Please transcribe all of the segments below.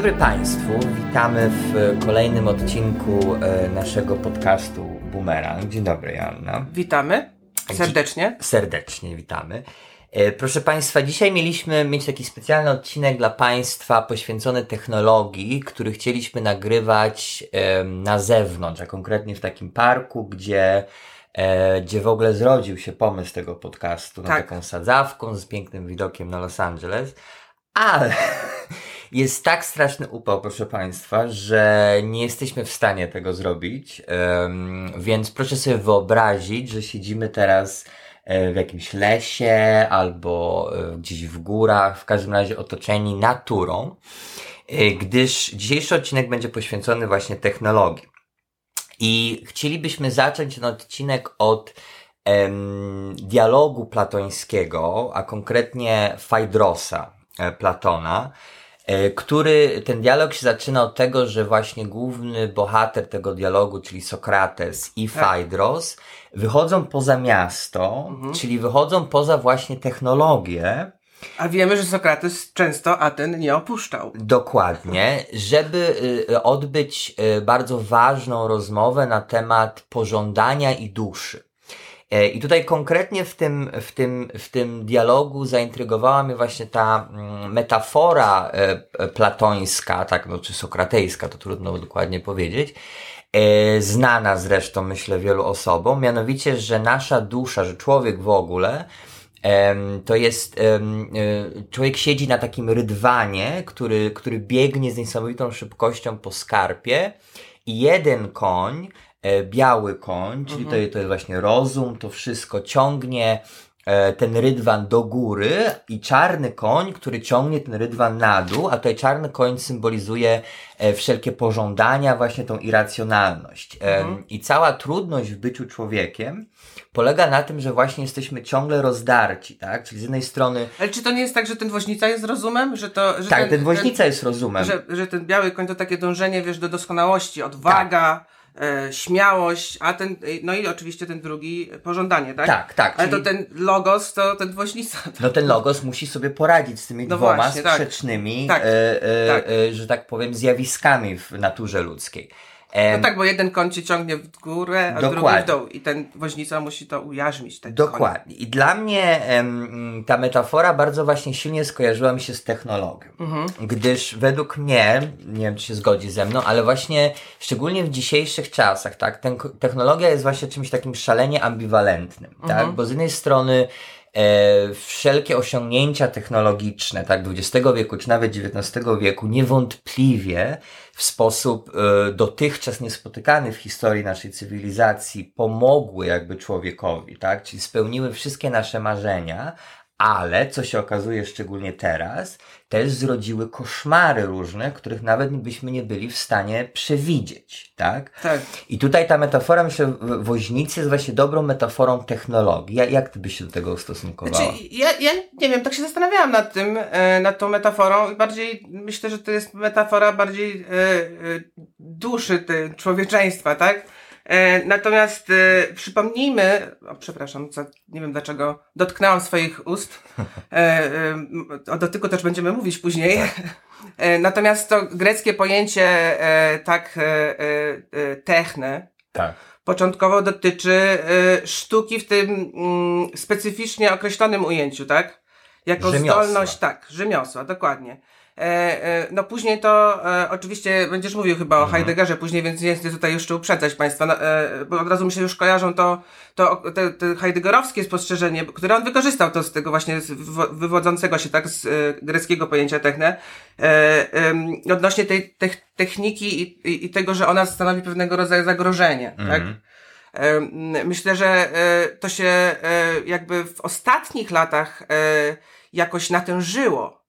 dobry Państwu, witamy w kolejnym odcinku e, naszego podcastu Boomerang. Dzień dobry, Joanna. Witamy serdecznie. Serdecznie witamy. E, proszę Państwa, dzisiaj mieliśmy mieć taki specjalny odcinek dla Państwa poświęcony technologii, który chcieliśmy nagrywać na zewnątrz, a konkretnie w takim parku, gdzie, e, gdzie w ogóle zrodził się pomysł tego podcastu, na Tak. taką sadzawką z pięknym widokiem na Los Angeles. Ale jest tak straszny upał, proszę Państwa, że nie jesteśmy w stanie tego zrobić. Em, więc proszę sobie wyobrazić, że siedzimy teraz e, w jakimś lesie albo e, gdzieś w górach, w każdym razie otoczeni naturą, e, gdyż dzisiejszy odcinek będzie poświęcony właśnie technologii. I chcielibyśmy zacząć ten odcinek od em, dialogu platońskiego, a konkretnie Fajdrosa Platona, który ten dialog się zaczyna od tego, że właśnie główny bohater tego dialogu, czyli Sokrates i Fajdros, wychodzą poza miasto, czyli wychodzą poza właśnie technologię, A wiemy, że Sokrates często Aten nie opuszczał. Dokładnie, żeby y, odbyć y, bardzo ważną rozmowę na temat pożądania i duszy. E, I tutaj konkretnie w tym, w tym, w tym dialogu zaintrygowała mnie właśnie ta mm, metafora e, e, platońska, tak, no, czy sokratejska, to trudno dokładnie powiedzieć, znana zresztą, myślę, wielu osobom, mianowicie, że nasza dusza, że człowiek w ogóle, to jest, człowiek siedzi na takim rydwanie, który, który biegnie z niesamowitą szybkością po skarpie i jeden koń, biały koń, czyli to, to jest właśnie rozum, to wszystko ciągnie e, ten rydwan do góry i czarny koń, który ciągnie ten rydwan na dół, a tutaj czarny koń symbolizuje e, wszelkie pożądania, właśnie tą irracjonalność. Em, I cała trudność w byciu człowiekiem polega na tym, że właśnie jesteśmy ciągle rozdarci, tak? Czyli z jednej strony, Ale czy to nie jest tak, że ten woźnica jest rozumem? Że to, że tak, ten woźnica jest rozumem. Że, że ten biały koń to takie dążenie, wiesz, do doskonałości, odwaga, e, śmiałość, a ten, no i oczywiście ten drugi, pożądanie, tak? Tak, tak, Ale czyli- to ten logos, to ten woźnica. No ten logos musi sobie poradzić z tymi No dwoma właśnie, tak. sprzecznymi, Tak, e, e, tak. E, że tak powiem, zjawiskami w naturze ludzkiej. E, No tak, bo jeden koń cię ciągnie w górę, a drugi Dokładnie. w dół. I ten woźnica musi to ujarzmić. Ten Dokładnie. I dla mnie em, ta metafora bardzo właśnie silnie skojarzyła mi się z technologią. Mhm. Gdyż według mnie, nie wiem czy się zgodzi ze mną, ale właśnie szczególnie w dzisiejszych czasach, tak, ten, technologia jest właśnie czymś takim szalenie ambiwalentnym, Mhm. tak, bo z jednej strony e, wszelkie osiągnięcia technologiczne, tak, XX wieku czy nawet XIX wieku niewątpliwie w sposób e, dotychczas niespotykany w historii naszej cywilizacji pomogły jakby człowiekowi, tak, czyli spełniły wszystkie nasze marzenia, ale, co się okazuje szczególnie teraz, też zrodziły koszmary różne, których nawet byśmy nie byli w stanie przewidzieć, tak? Tak. I tutaj ta metafora, myślę, woźnicy jest właśnie dobrą metaforą technologii. Ja- Jak ty byś się do tego ustosunkowała? Znaczy, ja, ja nie wiem, tak się zastanawiałam nad tym, e, nad tą metaforą i bardziej myślę, że to jest metafora bardziej e, e, duszy ty, człowieczeństwa, tak? E, natomiast e, przypomnijmy, o, przepraszam, co, nie wiem dlaczego dotknęłam swoich ust. E, e, o dotyku też będziemy mówić później. E, natomiast to greckie pojęcie e, tak techne, Tak. początkowo dotyczy sztuki w tym mm, specyficznie określonym ujęciu, tak? Jako Rzemiosła. zdolność, tak, rzemiosła, dokładnie. E, e, no później to e, oczywiście będziesz mówił chyba o Heideggerze później, więc nie chcę tutaj jeszcze uprzedzać Państwa, no, bo od razu mi się już kojarzą to, to te, te heideggerowskie spostrzeżenie, które on wykorzystał to z tego właśnie wywodzącego się tak z greckiego pojęcia techne, odnośnie tej tech, techniki i, i, i tego, że ona stanowi pewnego rodzaju zagrożenie, tak? Em, Myślę, że to się jakby w ostatnich latach jakoś natężyło.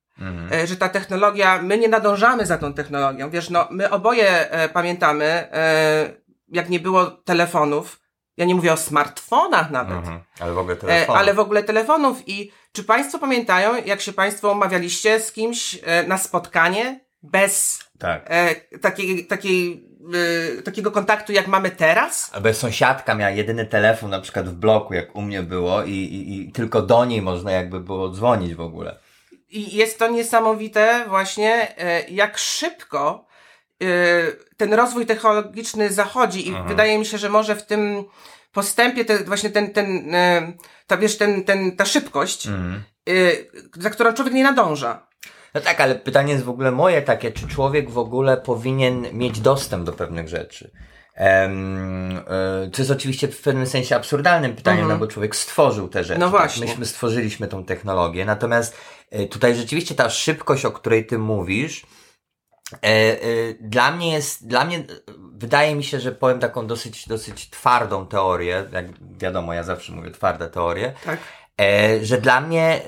E, Że ta technologia, my nie nadążamy za tą technologią. Wiesz, no, my oboje e, pamiętamy, e, jak nie było telefonów. Ja nie mówię o smartfonach nawet. Mhm. Ale w ogóle E, telefon. ale w ogóle telefonów. I czy Państwo pamiętają, jak się Państwo umawialiście z kimś e, na spotkanie bez Tak. takiej, takiej, takiego kontaktu, jak mamy teraz? Albo sąsiadka miała jedyny telefon na przykład w bloku, jak u mnie było i, i, i tylko do niej można jakby było dzwonić w ogóle. I jest to niesamowite właśnie, e, jak szybko e, ten rozwój technologiczny zachodzi i wydaje mi się, że może w tym postępie te, właśnie ten, ten, e, ta, wiesz, ten, ten, ta szybkość, Mhm. za którą człowiek nie nadąża. No tak, ale pytanie jest w ogóle moje takie, czy człowiek w ogóle powinien mieć dostęp do pewnych rzeczy? E, co jest oczywiście w pewnym sensie absurdalnym pytaniem, no bo człowiek stworzył te rzeczy. Mhm. No właśnie. Tak? Myśmy stworzyliśmy tą technologię, natomiast e, tutaj rzeczywiście ta szybkość, o której ty mówisz, e, dla mnie jest, dla mnie, wydaje mi się, że powiem taką dosyć, dosyć twardą teorię, jak wiadomo, ja zawsze mówię twarde teorie, Tak. że dla mnie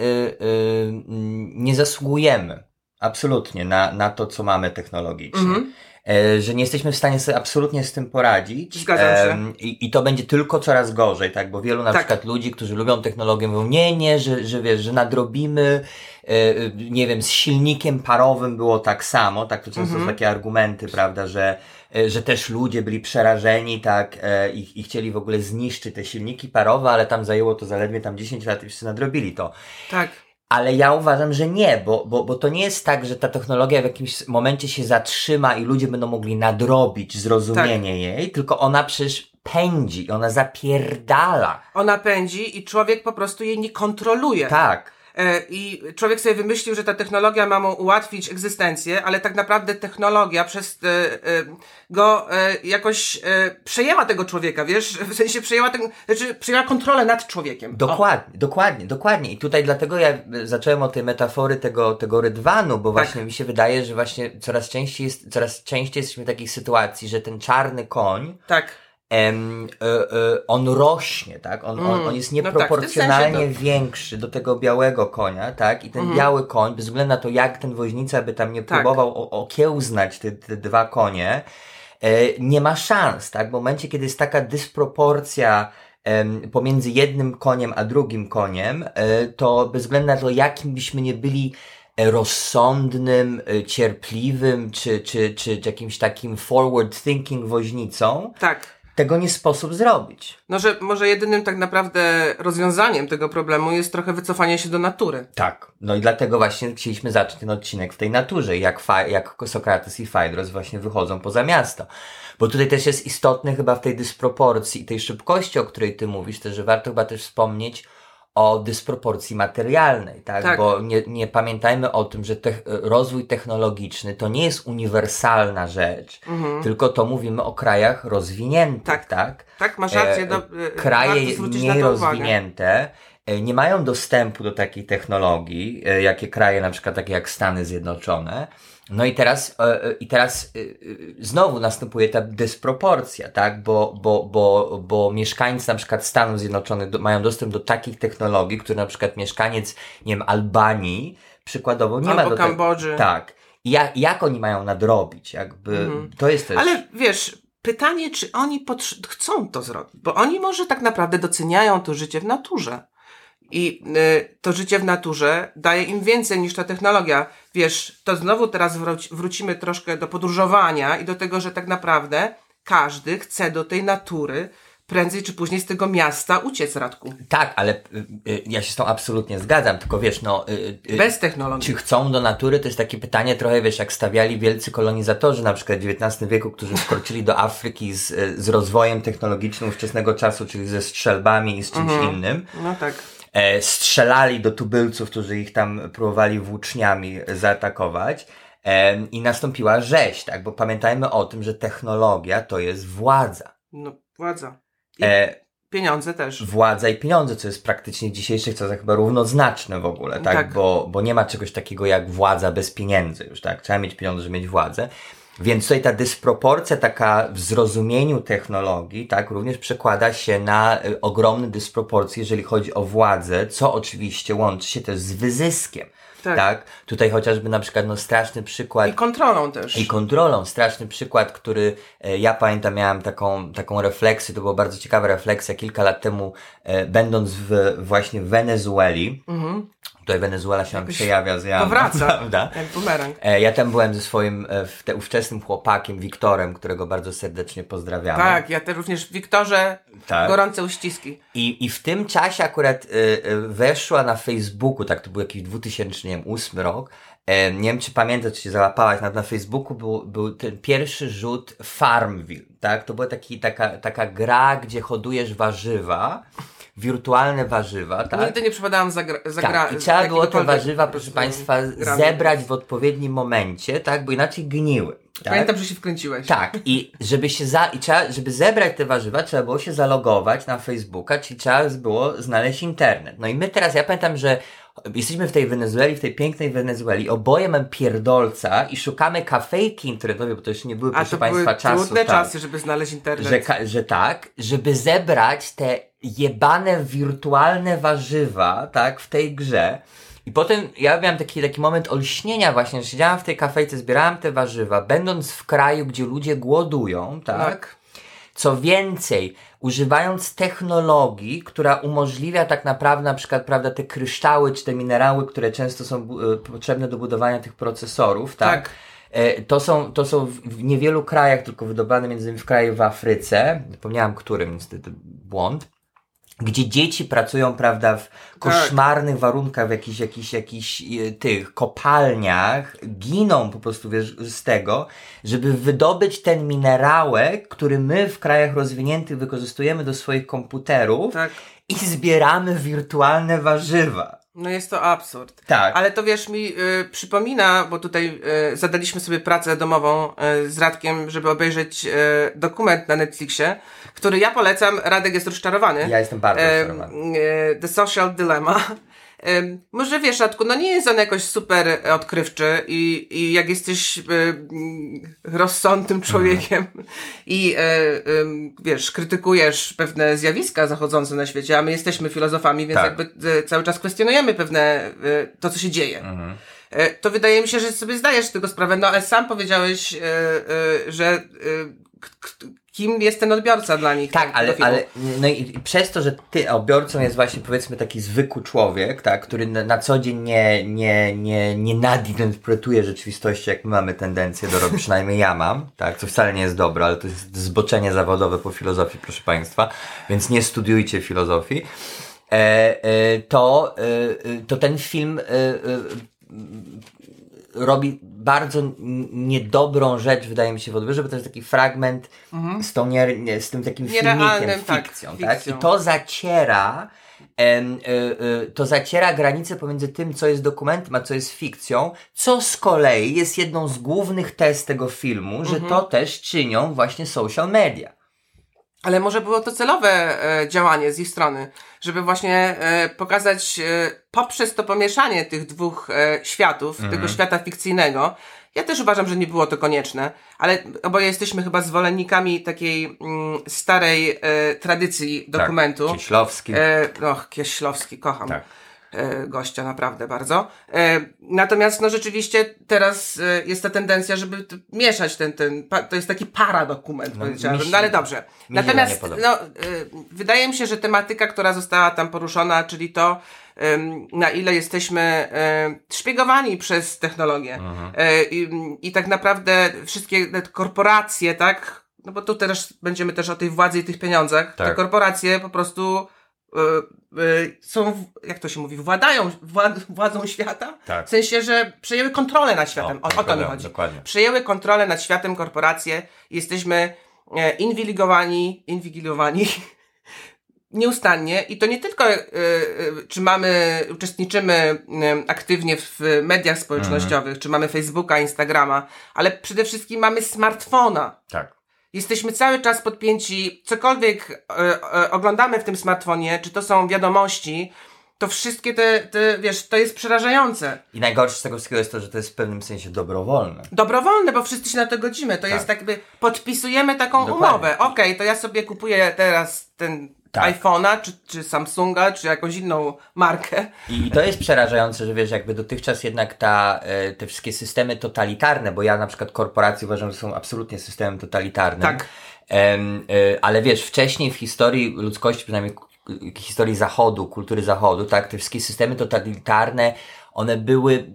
nie zasługujemy absolutnie na, na to, co mamy technologicznie. Mhm. E, że nie jesteśmy w stanie sobie absolutnie z tym poradzić. Zgadzam się. I, I to będzie tylko coraz gorzej, tak? Bo wielu na Tak. przykład ludzi, którzy lubią technologię, mówią, nie, nie, że, że wiesz, że nadrobimy, e, nie wiem, z silnikiem parowym było tak samo, tak? To często Mhm. są takie argumenty, prawda, że, e, że też ludzie byli przerażeni, tak, i, i chcieli w ogóle zniszczyć te silniki parowe, ale tam zajęło to zaledwie tam 10 lat i wszyscy nadrobili to. Tak. Ale ja uważam, że nie, bo, bo, bo to nie jest tak, że ta technologia w jakimś momencie się zatrzyma i ludzie będą mogli nadrobić zrozumienie Tak. jej, tylko ona przecież pędzi, ona zapierdala. Ona pędzi i człowiek po prostu jej nie kontroluje. Tak. E, I człowiek sobie wymyślił, że ta technologia ma mu ułatwić egzystencję, ale tak naprawdę technologia przez e, e, go jakoś przejęła tego człowieka, wiesz? W sensie przejęła, ten, znaczy przejęła kontrolę nad człowiekiem. O. Dokładnie, dokładnie, dokładnie. I tutaj dlatego ja zacząłem od tej metafory tego, tego rydwanu, bo Tak. właśnie mi się wydaje, że właśnie coraz częściej jest, coraz częściej jesteśmy w takiej sytuacji, że ten czarny koń, Tak. Em, e, e, on rośnie, tak? On, on, Mm. on jest No tak, nieproporcjonalnie większy do tego białego konia, tak? I ten biały koń, bez względu na to, jak ten woźnica by tam nie. Tak. próbował okiełznać te, te dwa konie, e, nie ma szans, tak? W momencie, kiedy jest taka dysproporcja pomiędzy jednym koniem a drugim koniem, to bez względu na to, jakim byśmy nie byli rozsądnym, cierpliwym, czy, czy, czy, czy jakimś takim forward thinking woźnicą, Tak. Tego nie sposób zrobić. No, że może jedynym tak naprawdę rozwiązaniem tego problemu jest trochę wycofanie się do natury. Tak. No i dlatego właśnie chcieliśmy zacząć ten odcinek w tej naturze, jak, fa- jak Sokrates i Phaedros właśnie wychodzą poza miasto. Bo tutaj też jest istotne chyba w tej dysproporcji i tej szybkości, o której ty mówisz, też, że warto chyba też wspomnieć o dysproporcji materialnej, tak? Tak. Bo nie, nie pamiętajmy o tym, że te, rozwój technologiczny to nie jest uniwersalna rzecz, tylko to mówimy o krajach rozwiniętych, Tak. tak? Tak, masz rację. E, Do, e, kraje mniej to uwagę. E, nie mają dostępu do takiej technologii, e, jakie kraje na przykład takie jak Stany Zjednoczone. No i teraz, e, i teraz znowu następuje ta dysproporcja, tak? Bo, bo, bo, bo mieszkańcy na przykład Stanów Zjednoczonych do, mają dostęp do takich technologii, które na przykład mieszkaniec, nie wiem, Albanii przykładowo nie ma Albo do tego. Kambodży. Tak. I jak, jak oni mają nadrobić? Jakby, to jest też... Ale wiesz, pytanie, czy oni chcą to zrobić, bo oni może tak naprawdę doceniają to życie w naturze. I y, to życie w naturze daje im więcej niż ta technologia. Wiesz, to znowu teraz wróci- wrócimy troszkę do podróżowania i do tego, że tak naprawdę każdy chce do tej natury prędzej czy później z tego miasta uciec, Radku. Tak, ale y, ja się z tą absolutnie zgadzam, tylko wiesz, no... Y, Bez technologii. Czy chcą do natury? To jest takie pytanie trochę, wiesz, jak stawiali wielcy kolonizatorzy na przykład w XIX wieku, którzy wkroczyli do Afryki z, z rozwojem technologicznym ówczesnego czasu, czyli ze strzelbami i z czymś innym. No tak. E, strzelali do tubylców, którzy ich tam próbowali włóczniami zaatakować. E, I nastąpiła rzeź, tak? Bo pamiętajmy o tym, że technologia to jest władza. No, władza. I E, pieniądze też. władza i pieniądze, co jest praktycznie w dzisiejszych czasach chyba równoznaczne w ogóle, tak? Tak. Bo, bo nie ma czegoś takiego jak władza bez pieniędzy już, tak? Trzeba mieć pieniądze, żeby mieć władzę. Więc tutaj ta dysproporcja taka w zrozumieniu technologii, tak, również przekłada się na y, ogromne dysproporcje, jeżeli chodzi o władzę, co oczywiście łączy się też z wyzyskiem. Tak. Tak. Tutaj chociażby na przykład no, straszny przykład I kontrolą też. i kontrolą. Straszny przykład, który e, ja pamiętam, miałem taką, taką refleksję, to była bardzo ciekawa refleksja kilka lat temu, e, będąc w, właśnie w Wenezueli, Tutaj Wenezuela się nam przejawia z Jana, Powraca, prawda? jak bumerang. E, Ja tam byłem ze swoim e, w- te- ówczesnym chłopakiem Wiktorem, którego bardzo serdecznie pozdrawiamy. Tak, ja też również Wiktorze Tak. gorące uściski. I, I w tym czasie akurat y, weszła na Facebooku, tak to był jakiś 2008 rok. E, nie wiem, czy pamiętasz, czy się załapałaś, na, na Facebooku był, był ten pierwszy rzut Farmville, tak? To była taki, taka, taka gra, gdzie hodujesz warzywa, wirtualne warzywa, tak? Nigdy nie przypadałam za, gra, za gra, Tak, i trzeba było te warzywa, proszę Państwa, grami. zebrać w odpowiednim momencie, tak? Bo inaczej gniły. Tak? Pamiętam, że się wkręciłeś. Tak, i żeby się za, i trzeba, żeby zebrać te warzywa, trzeba było się zalogować na Facebooka, czyli trzeba było znaleźć internet. No i my teraz, ja pamiętam, że jesteśmy w tej Wenezueli, w tej pięknej Wenezueli, oboje mamy pierdolca i szukamy kafejki internetowej, bo to jeszcze nie były, A proszę to były Państwa, czasów. trudne tak, czasy, żeby znaleźć internet. że, że tak, żeby zebrać te jebane wirtualne warzywa, tak, w tej grze. I potem ja miałem taki, taki moment olśnienia właśnie, że siedziałam w tej kafejce, zbierałam te warzywa, będąc w kraju, gdzie ludzie głodują, tak? Tak. Co więcej, używając technologii, która umożliwia tak naprawdę na przykład, prawda, te kryształy czy te minerały, które często są e, potrzebne do budowania tych procesorów, tak? Tak. E, To są, to są w- niewielu krajach, tylko wydobywane między innymi w kraju w Afryce, zapomniałem którym, niestety błąd, gdzie dzieci pracują, prawda, w koszmarnych warunkach, w jakichś, jakichś, jakichś e, tych kopalniach, giną po prostu, wiesz, z tego, żeby wydobyć ten minerałek, który my w krajach rozwiniętych wykorzystujemy do swoich komputerów Tak. i zbieramy wirtualne warzywa. No jest to absurd. Tak. Ale to wiesz, mi y, przypomina, bo tutaj y, zadaliśmy sobie pracę domową y, z Radkiem, żeby obejrzeć y, dokument na Netflixie, który ja polecam. Radek jest rozczarowany. Ja jestem bardzo Em, rozczarowany. y, The Social Dilemma. Może wiesz, Radku, no nie jest on jakoś super odkrywczy i, i jak jesteś rozsądnym człowiekiem i y, ym, wiesz, krytykujesz pewne zjawiska zachodzące na świecie, a my jesteśmy filozofami, więc Tak. jakby y, cały czas kwestionujemy pewne y, to, co się dzieje. Mhm. To wydaje mi się, że sobie zdajesz z tego sprawę, no ale sam powiedziałeś, że kim jest ten odbiorca dla nich. Tak, tego ale, ale no i, i przez to, że ty odbiorcą jest właśnie powiedzmy taki zwykły człowiek, tak, który na, na co dzień nie, nie, nie, nie nadinterpretuje rzeczywistości, jak my mamy tendencję do robić, przynajmniej ja mam, tak, co wcale nie jest dobre, ale to jest zboczenie zawodowe po filozofii, proszę Państwa, więc nie studiujcie filozofii, e, e, to, e, e, to ten film e, e, robi bardzo niedobrą rzecz, wydaje mi się, w odbiorze, bo to jest taki fragment z, tą nie, z tym takim Mhm. Nierealnym, filmikiem, tak, fikcją, tak? fikcją. I to zaciera y, y, to zaciera granicę pomiędzy tym, co jest dokumentem, a co jest fikcją, co z kolei jest jedną z głównych tez tego filmu, że Mhm. to też czynią właśnie social media. Ale może było to celowe e, działanie z ich strony, żeby właśnie e, pokazać e, poprzez to pomieszanie tych dwóch e, światów, Mhm. tego świata fikcyjnego. Ja też uważam, że nie było to konieczne, ale oboje jesteśmy chyba zwolennikami takiej mm, starej e, tradycji dokumentu. Tak, Cieślowski. E, och, Kieślowski, kocham. Tak. E, gościa naprawdę bardzo. E, natomiast no rzeczywiście teraz e, jest ta tendencja, żeby mieszać ten, ten to jest taki paradokument, No, powiedziałabym. No ale dobrze. Natomiast no, wydaje mi się, że tematyka, która została tam poruszona, czyli to, na ile jesteśmy szpiegowani przez technologię Mhm. i, i tak naprawdę wszystkie te korporacje, tak? No bo tu teraz będziemy też o tej władzy i tych pieniądzach. Te Tak. korporacje po prostu są, w- jak to się mówi, władają wład, władzą świata. Tak. W sensie, że przejęły kontrolę nad światem. O, o, to mi chodzi. Dokładnie. Przejęły kontrolę nad światem korporacje. Jesteśmy e, inwigilowani, inwigilowani nieustannie i to nie tylko e, e, czy mamy, uczestniczymy e, aktywnie w mediach społecznościowych, czy mamy Facebooka, Instagrama, ale przede wszystkim mamy smartfona. Tak. Jesteśmy cały czas podpięci, cokolwiek e, e, oglądamy w tym smartfonie, czy to są wiadomości, to wszystkie te, te, wiesz, to jest przerażające. I najgorsze z tego wszystkiego jest to, że to jest w pewnym sensie dobrowolne. Dobrowolne, bo wszyscy się na to godzimy. To Tak. jest tak jakby, podpisujemy taką Dokładnie. umowę. Okej, to ja sobie kupuję teraz ten Tak. iPhone'a, czy, czy Samsunga, czy jakąś inną markę. I to jest przerażające, że wiesz, jakby dotychczas jednak ta, e, te wszystkie systemy totalitarne, bo ja na przykład korporacje uważam, że są absolutnie systemem totalitarnym. Tak. E, ale wiesz, wcześniej w historii ludzkości, przynajmniej historii Zachodu, kultury Zachodu, tak, te wszystkie systemy totalitarne, one były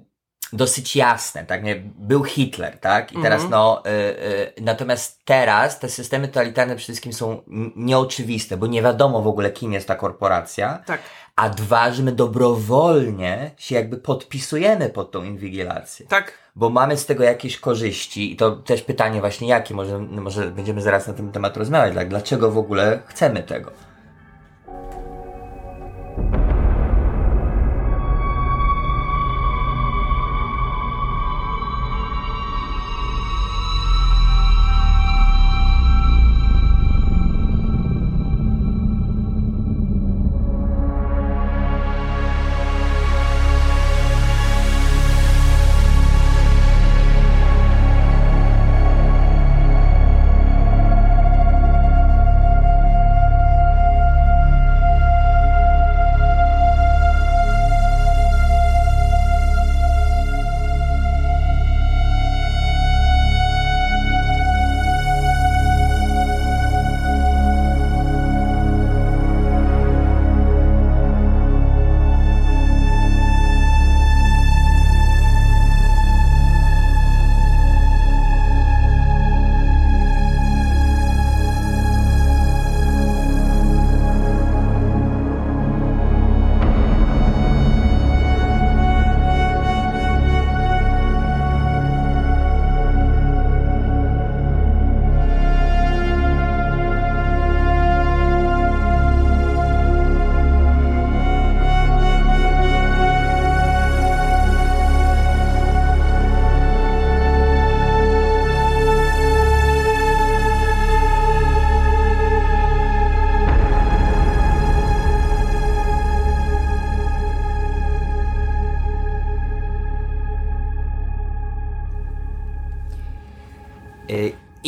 dosyć jasne, tak, nie? Był Hitler, tak, i teraz Mhm. no, y, y, natomiast teraz te systemy totalitarne przede wszystkim są nieoczywiste, bo nie wiadomo w ogóle kim jest ta korporacja, Tak. a dwa, że my dobrowolnie się jakby podpisujemy pod tą inwigilację Tak. bo mamy z tego jakieś korzyści i to też pytanie właśnie jakie, może, może będziemy zaraz na ten temat rozmawiać, tak? dlaczego w ogóle chcemy tego.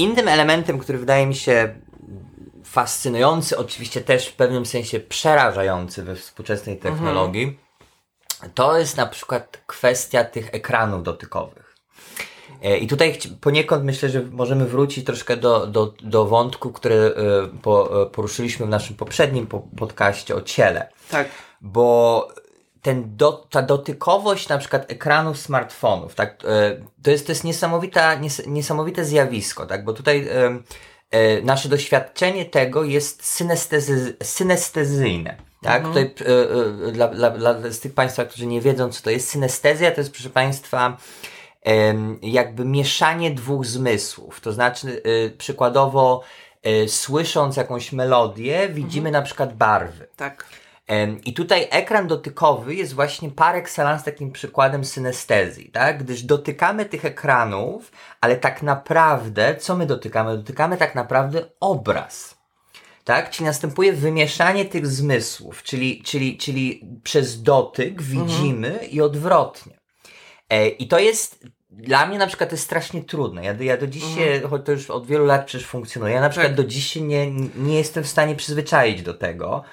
Innym elementem, który wydaje mi się fascynujący, oczywiście też w pewnym sensie przerażający we współczesnej technologii, to jest na przykład kwestia tych ekranów dotykowych. E, I tutaj poniekąd myślę, że możemy wrócić troszkę do, do, do wątku, który e, e, poruszyliśmy w naszym poprzednim po, podcaście o ciele Tak. bo ten do, ta dotykowość na przykład ekranów smartfonów, tak, e, to jest, to jest niesamowita, nies, niesamowite zjawisko, tak, bo tutaj e, nasze doświadczenie tego jest synestezy, synestezyjne. Tak, tutaj e, e, dla, dla, dla z tych Państwa, którzy nie wiedzą, co to jest synestezja, to jest, proszę Państwa, em, jakby mieszanie dwóch zmysłów. To znaczy, przykładowo, słysząc jakąś melodię, widzimy na przykład barwy. Tak. I tutaj ekran dotykowy jest właśnie par excellence takim przykładem synestezji, tak? Gdyż dotykamy tych ekranów, ale tak naprawdę, co my dotykamy? Dotykamy tak naprawdę obraz. Tak? Czyli następuje wymieszanie tych zmysłów, czyli, czyli, czyli przez dotyk widzimy i odwrotnie. E, I to jest, dla mnie na przykład to jest strasznie trudne. Ja, do- ja do dziś się, choć to już od wielu lat przecież funkcjonuje, ja na przykład Tak. do dziś się nie, nie jestem w stanie przyzwyczaić do tego.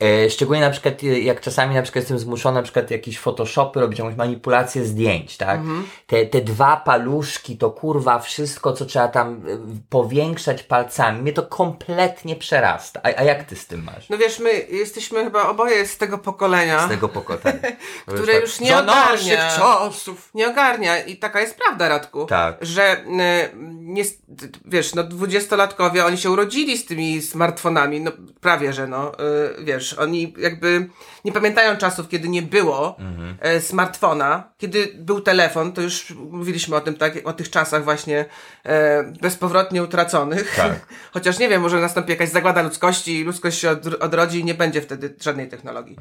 E, szczególnie na przykład, e, jak czasami na przykład jestem zmuszony na przykład jakieś photoshopy robić, jakąś manipulację zdjęć, tak? Te, te dwa paluszki, to kurwa wszystko, co trzeba tam e, powiększać palcami, mnie to kompletnie przerasta. A, a jak ty z tym masz? No wiesz, my jesteśmy chyba oboje z tego pokolenia, Z tego pokolenia. które już nie ogarnia. czasów. Nie ogarnia i taka jest prawda, Radku. Tak. Że nie, wiesz, no dwudziestolatkowie, oni się urodzili z tymi smartfonami, no prawie, że no, y, wiesz, oni jakby nie pamiętają czasów, kiedy nie było Mhm. e, smartfona, kiedy był telefon, to już mówiliśmy o tym, tak, o tych czasach właśnie e, bezpowrotnie utraconych. Tak. Chociaż nie wiem, może nastąpi jakaś zagłada ludzkości i ludzkość się od, odrodzi i nie będzie wtedy żadnej technologii.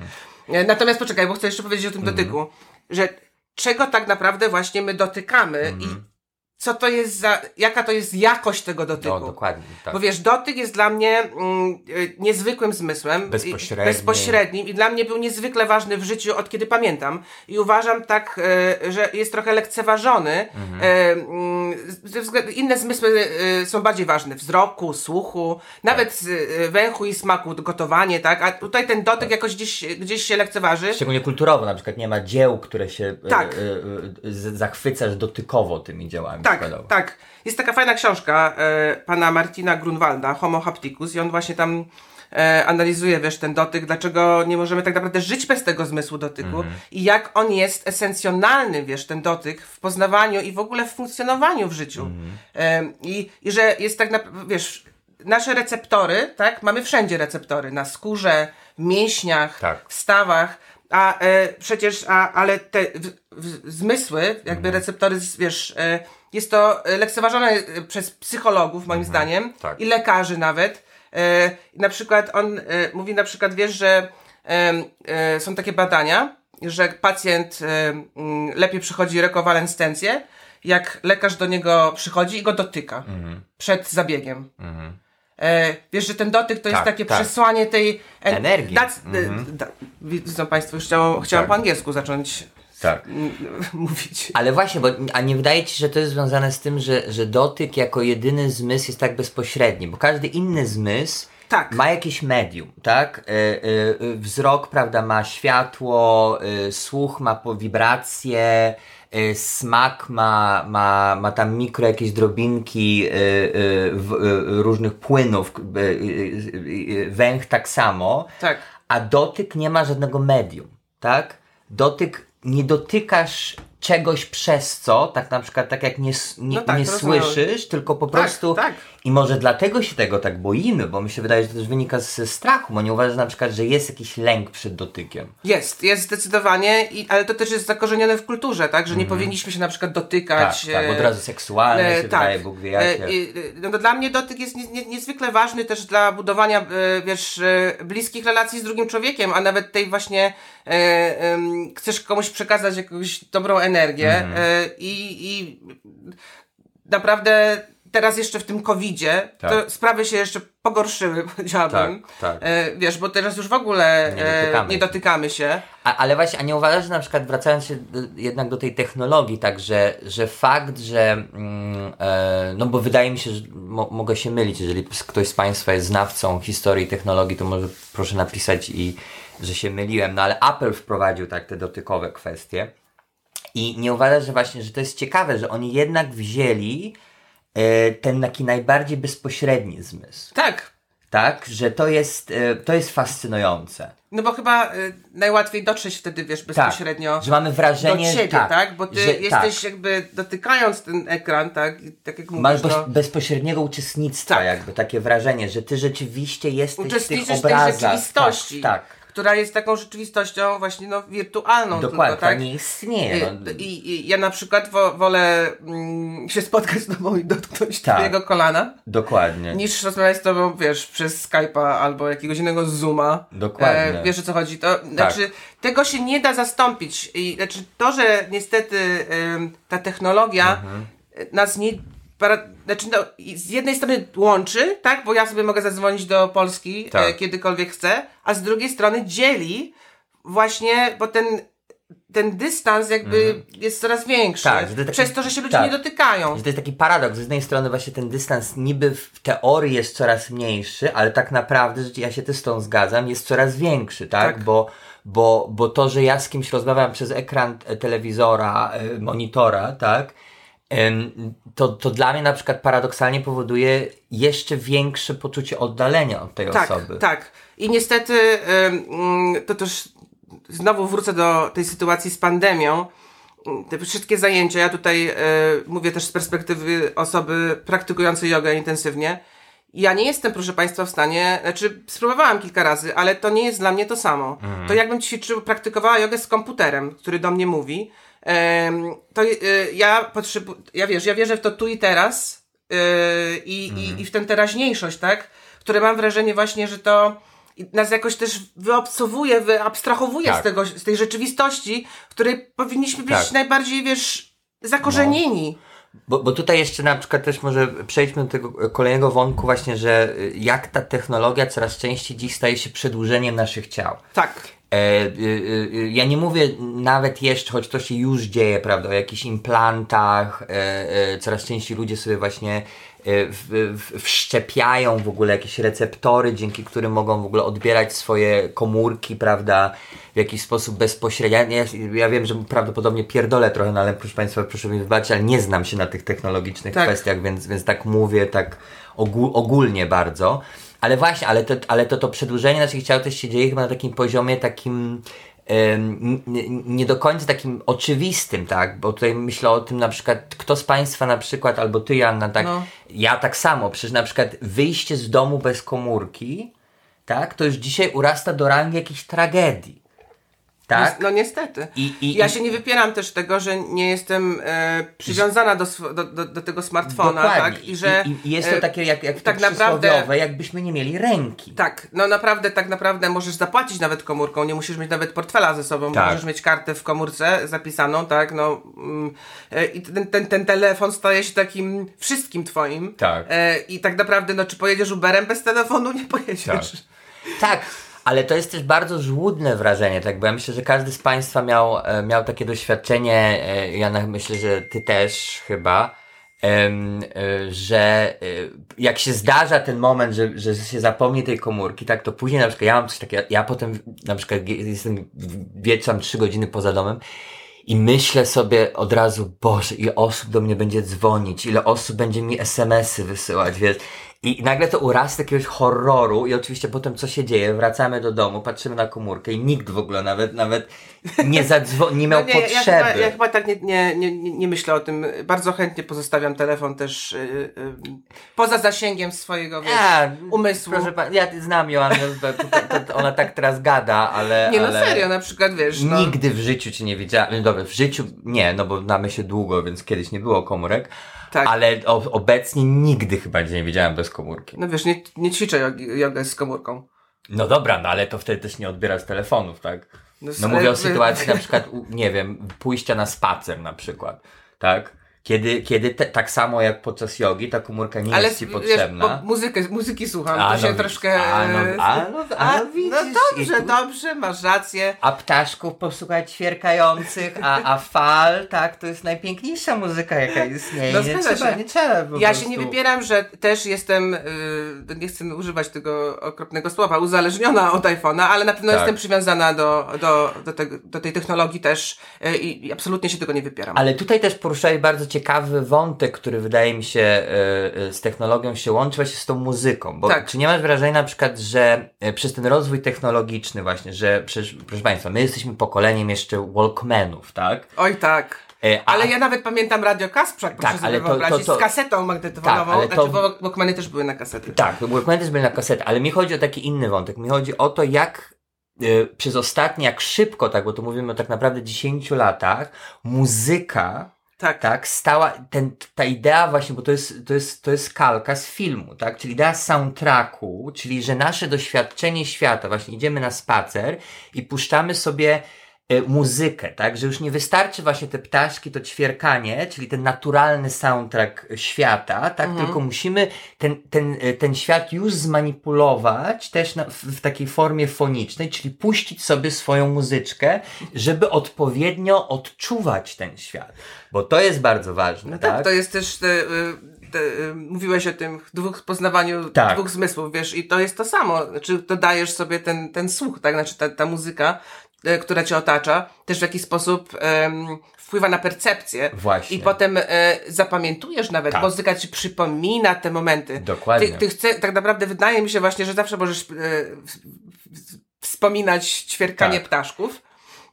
E, Natomiast poczekaj, bo chcę jeszcze powiedzieć o tym Mhm. dotyku, że czego tak naprawdę właśnie my dotykamy Mhm. i co to jest za, jaka to jest jakość tego dotyku. No, dokładnie. Tak. Bo wiesz, dotyk jest dla mnie mm, y, niezwykłym zmysłem. Bezpośredni. I, bezpośrednim i dla mnie był niezwykle ważny w życiu od kiedy pamiętam. I uważam tak, e, że jest trochę lekceważony. Mhm. E, mm, inne zmysły są bardziej ważne. Wzroku, słuchu, nawet e, węchu i smaku, gotowanie, tak? A tutaj ten dotyk jakoś gdzieś, gdzieś się lekceważy. Szczególnie kulturowo, na przykład nie ma dzieł, które się Tak. zachwycasz dotykowo tymi dziełami. Tak, tak. Jest taka fajna książka e, pana Martina Grunwalda, Homo Hapticus i on właśnie tam e, analizuje, wiesz, ten dotyk, dlaczego nie możemy tak naprawdę żyć bez tego zmysłu dotyku i jak on jest esencjonalny, wiesz, ten dotyk w poznawaniu i w ogóle w funkcjonowaniu w życiu. E, i, I że jest tak, na, wiesz, nasze receptory, tak, mamy wszędzie receptory, na skórze, w mięśniach, Tak. w stawach, a e, przecież, a, ale te w, w, zmysły, jakby receptory, z- wiesz, e, jest to e, lekceważone e, przez psychologów, moim zdaniem, tak. i lekarzy nawet. E, na przykład on e, mówi na przykład, wiesz, że e, są takie badania, że pacjent e, mm, lepiej przychodzi rekowalescencję, jak lekarz do niego przychodzi i go dotyka przed zabiegiem. E, wiesz, że ten dotyk to jest Tak, takie tak. przesłanie tej en- Energii. That's, e, da, widzą Państwo, już chciałam, chciałam Tak. po angielsku zacząć Tak. mówić. Ale właśnie, bo a nie wydaje ci się, że to jest związane z tym, że, że dotyk jako jedyny zmysł jest tak bezpośredni, bo każdy inny zmysł Tak. ma jakieś medium, tak? E, e, e, wzrok, prawda, ma światło, e, słuch ma po wibracje, e, smak ma, ma, ma tam mikro jakieś drobinki e, e, w, e, różnych płynów, e, e, e, węch tak samo. Tak. A dotyk nie ma żadnego medium, tak? Dotyk, nie dotykasz czegoś przez co, tak na przykład tak jak nie, nie, No tak, nie słyszysz, tylko po Tak, prostu tak. I może dlatego się tego tak boimy, bo mi się wydaje, że to też wynika ze strachu, bo nie uważasz na przykład, że jest jakiś lęk przed dotykiem. Jest, jest zdecydowanie, i, ale to też jest zakorzenione w kulturze, tak? Że nie powinniśmy się na przykład dotykać. Mhm. Tak, tak, e, od razu seksualne e, się wydaje, Bóg wie jakie. E, e, no, to dla mnie dotyk jest nie, nie, niezwykle ważny też dla budowania, e, wiesz, e, bliskich relacji z drugim człowiekiem, a nawet tej właśnie chcesz komuś przekazać jakąś dobrą energię Mhm. e, i, i naprawdę teraz jeszcze w tym covidzie Tak. to sprawy się jeszcze pogorszyły, powiedziałabym. Tak, tak. E, wiesz, bo teraz już w ogóle Nie e, dotykamy nie się. dotykamy się. A, ale właśnie, a nie uważasz, że na przykład wracając się do, jednak do tej technologii, tak, że, że fakt, że mm, e, no bo wydaje mi się, że mo, mogę się mylić, jeżeli ktoś z Państwa jest znawcą historii technologii, to może proszę napisać i że się myliłem, no ale Apple wprowadził tak te dotykowe kwestie i nie uważasz, że właśnie, że to jest ciekawe, że oni jednak wzięli e, ten taki najbardziej bezpośredni zmysł, Tak. tak, że to jest, e, to jest fascynujące. No bo chyba y, najłatwiej dotrzeć wtedy, wiesz, bezpośrednio Tak, że mamy wrażenie, do ciebie, tak? tak, Bo ty że- jesteś tak. jakby dotykając ten ekran, tak? Tak jak Masz mówisz, bez, no, bezpośredniego uczestnictwa, Tak. jakby takie wrażenie, że ty rzeczywiście jesteś w tych uczestniczysz w tej obrazach. rzeczywistości, Tak, tak. Która jest taką rzeczywistością właśnie no, wirtualną. dokładnie, tylko, tak? nie istnieje. No, I, i, ja na przykład wo, wolę mm, się spotkać z tobą i dotknąć Tak. twojego kolana, dokładnie. niż rozmawiać z tobą, wiesz, przez Skype'a albo jakiegoś innego Zooma. Dokładnie. E, wiesz o co chodzi? To, znaczy, tego się nie da zastąpić. I, znaczy, to, że niestety ym, ta technologia Mhm. y, nas nie. Para, znaczy, no, z jednej strony łączy, tak, bo ja sobie mogę zadzwonić do Polski Tak. e, kiedykolwiek chcę, a z drugiej strony dzieli właśnie, bo ten, ten dystans jakby jest coraz większy. Tak, taki- przez to, że się ludzie tak. nie dotykają. Że to jest taki paradoks. Z jednej strony właśnie ten dystans niby w teorii jest coraz mniejszy, ale tak naprawdę, że ja się też z tą zgadzam, jest coraz większy, tak? Tak. Bo, bo, bo to, że ja z kimś rozmawiam przez ekran e, telewizora, e, monitora, tak? To, to dla mnie na przykład paradoksalnie powoduje jeszcze większe poczucie oddalenia od tej Tak, osoby. tak. I niestety mm, to też znowu wrócę do tej sytuacji z pandemią. Te wszystkie zajęcia, ja tutaj y, mówię też z perspektywy osoby praktykującej jogę intensywnie. Ja nie jestem, proszę Państwa, w stanie, znaczy spróbowałam kilka razy, ale to nie jest dla mnie to samo. To jakbym ćwiczył, praktykowała jogę z komputerem, który do mnie mówi, to y, ja potrzebuję, ja wiesz, ja wierzę w to tu i teraz y, i, i, i w tę teraźniejszość, tak? Które mam wrażenie właśnie, że to nas jakoś też wyobcowuje, wyabstrahowuje Tak. z, tego, z tej rzeczywistości, w której powinniśmy być Tak. najbardziej, wiesz, zakorzenieni. Bo, bo tutaj jeszcze na przykład też może przejdźmy do tego kolejnego wątku właśnie, że jak ta technologia coraz częściej dziś staje się przedłużeniem naszych ciał. Tak. E, y, y, ja nie mówię nawet jeszcze, choć to się już dzieje, prawda, o jakichś implantach, e, e, coraz częściej ludzie sobie właśnie e, w, w, wszczepiają w ogóle jakieś receptory, dzięki którym mogą w ogóle odbierać swoje komórki, prawda, w jakiś sposób bezpośrednio. Ja, ja, wiem, że prawdopodobnie pierdolę trochę, no ale proszę Państwa, proszę mi wybaczyć, ale nie znam się na tych technologicznych Tak. kwestiach, więc, więc tak mówię, tak ogó- ogólnie bardzo. Ale właśnie, ale to, ale to, to przedłużenie naszych ciał też się dzieje chyba na takim poziomie takim nie do końca takim oczywistym, tak? Bo tutaj myślę o tym na przykład, kto z Państwa na przykład, albo Ty Janna, tak? No. Ja tak samo, przecież na przykład wyjście z domu bez komórki, tak? To już dzisiaj urasta do rangi jakiejś tragedii. Tak? No niestety. I- i- ja się nie wypieram też tego, że nie jestem e, przywiązana do, sw- do, do, do tego smartfona, Dokładnie. tak? I że I, i jest e, to takie jak, jak tak naprawdę- naprawdę jakbyśmy nie mieli ręki. Tak, no naprawdę, tak naprawdę możesz zapłacić nawet komórką, nie musisz mieć nawet portfela ze sobą, Tak. możesz mieć kartę w komórce zapisaną, tak, no mm, e, i ten, ten, ten telefon staje się takim wszystkim twoim. Tak. E, I tak naprawdę, no czy pojedziesz Uberem bez telefonu? Nie pojedziesz. Tak. Tak, ale to jest też bardzo żłudne wrażenie, tak, bo ja myślę, że każdy z Państwa miał, e, miał takie doświadczenie, e, ja na- myślę, że Ty też chyba, e, że jak się zdarza ten moment, że, że się zapomni tej komórki, tak, to później na przykład ja mam coś takiego, ja potem na przykład jestem wieczorem trzy godziny poza domem i myślę sobie od razu, Boże, ile osób do mnie będzie dzwonić, ile osób będzie mi SMS-y wysyłać, wiesz. I nagle to urasta jakiegoś horroru i oczywiście potem co się dzieje? Wracamy do domu, patrzymy na komórkę i nikt w ogóle nawet, nawet nie zadzwonił, nie miał No nie, potrzeby. ja, chyba, ja chyba tak nie, nie, nie, nie myślę o tym. Bardzo chętnie pozostawiam telefon też y, y, poza zasięgiem swojego wiesz, A, umysłu. Proszę pan, ja znam Joannę, ona tak teraz gada, ale... nie no ale... serio, na przykład wiesz, no, Nigdy w życiu cię nie widziałem. No Dobra, w życiu nie, no bo znamy się długo, więc kiedyś nie było komórek. Tak. Ale o, obecnie nigdy chyba nie widziałem bez komórki. no wiesz, nie, nie ćwiczę jog- jogę z komórką. No dobra, no ale to wtedy też nie odbierasz telefonów, tak? No ale mówię o sytuacji na przykład, nie wiem, pójścia na spacer na przykład, tak? Kiedy, kiedy te, tak samo jak podczas jogi ta komórka nie Ale jest ci wiesz, potrzebna. bo muzykę, muzyki słucham, A, to no się troszkę... A, no- a, no- a, no widzisz. no dobrze, tu- dobrze, masz rację. A ptaszków posłuchać ćwierkających, a, a fal, tak, to jest najpiękniejsza muzyka, jaka istnieje. No nie, trzeba, się. nie trzeba Ja prostu. się nie wypieram, że też jestem, yy, nie chcę używać tego okropnego słowa, uzależniona od iPhone'a, ale na pewno Tak. jestem przywiązana do, do, do, tego, do tej technologii też yy, i, absolutnie się tego nie wypieram. Ale tutaj też poruszałeś bardzo ciekawy wątek, który wydaje mi się e, e, z technologią się łączy właśnie z tą muzyką. Bo Tak. czy nie masz wrażenia na przykład, że e, przez ten rozwój technologiczny właśnie, że przecież, proszę Państwa, my jesteśmy pokoleniem jeszcze Walkmanów, tak? Oj tak. A- Ale ja nawet pamiętam Radio Kasprzak, proszę Tak, sobie ale to- wyobrazić, to- to- z kasetą magnetofonową, Tak, ale to- znaczy Walkmany też były na kasety. Tak, Walkmany też były na kasetę, ale mi chodzi o taki inny wątek. Mi chodzi o to, jak przez ostatnie, jak szybko, tak, bo tu mówimy o tak naprawdę 10 latach, muzyka Tak. tak, stała, ten, ta idea właśnie, bo to jest, to jest, to jest kalka z filmu, tak, czyli idea soundtracku, czyli że nasze doświadczenie świata, właśnie idziemy na spacer i puszczamy sobie muzykę, tak, że już nie wystarczy właśnie te ptaszki, to ćwierkanie, czyli ten naturalny soundtrack świata, tak, tylko musimy ten, ten, e, ten świat już zmanipulować też na, w, w takiej formie fonicznej, czyli puścić sobie swoją muzyczkę, żeby odpowiednio odczuwać ten świat. Bo to jest bardzo ważne, No tak? tak, to jest też te, y, te, y, mówiłeś o tym dwóch poznawaniu Tak. dwóch zmysłów, wiesz, i to jest to samo. Znaczy, dodajesz sobie ten, ten słuch, tak? Znaczy, ta, ta muzyka, która cię otacza, też w jakiś sposób em, wpływa na percepcję. Właśnie. I potem e, zapamiętujesz nawet, Tak. muzyka ci przypomina te momenty. Dokładnie. Ty, ty chce, tak naprawdę wydaje mi się właśnie, że zawsze możesz e, wspominać ćwierkanie Tak. ptaszków.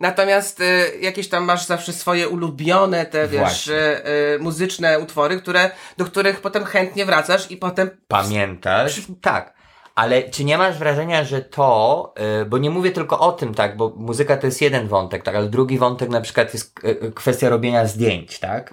Natomiast e, jakieś tam masz zawsze swoje ulubione te, wiesz, e, e, muzyczne utwory, które, do których potem chętnie wracasz i potem Pamiętasz? Tak. Ale czy nie masz wrażenia, że to, y, bo nie mówię tylko o tym, tak, bo muzyka to jest jeden wątek, tak, ale drugi wątek na przykład jest y, y, kwestia robienia zdjęć, tak?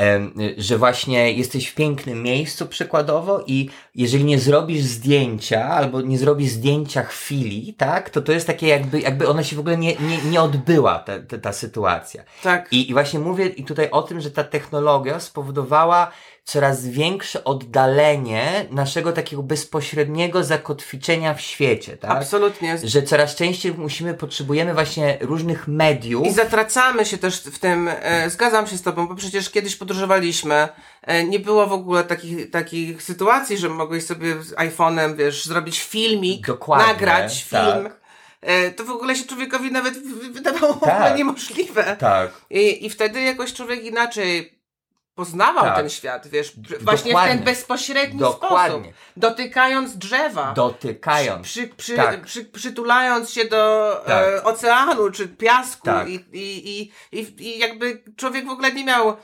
Y, że właśnie jesteś w pięknym miejscu przykładowo i jeżeli nie zrobisz zdjęcia albo nie zrobisz zdjęcia chwili, tak, to to jest takie jakby, jakby ona się w ogóle nie, nie, nie odbyła, ta, ta, ta sytuacja. tak. I, I właśnie mówię i tutaj o tym, że ta technologia spowodowała coraz większe oddalenie naszego takiego bezpośredniego zakotwiczenia w świecie, tak? Absolutnie. Że coraz częściej musimy, potrzebujemy właśnie różnych mediów. I zatracamy się też w tym, e, zgadzam się z tobą, bo przecież kiedyś podróżowaliśmy, e, nie było w ogóle takich, takich sytuacji, że mogłeś sobie z iPhone'em, wiesz, zrobić filmik, Dokładnie, nagrać tak. film. E, to w ogóle się człowiekowi nawet wydawało Tak. niemożliwe. Tak. I, I wtedy jakoś człowiek inaczej poznawał Tak. ten świat, wiesz, właśnie w ten bezpośredni Dokładnie. sposób. Dotykając drzewa. Dotykając. Przy, przy, Tak. przy, przytulając się do Tak. e, oceanu czy piasku Tak. i, i, i, i, i jakby człowiek w ogóle nie miał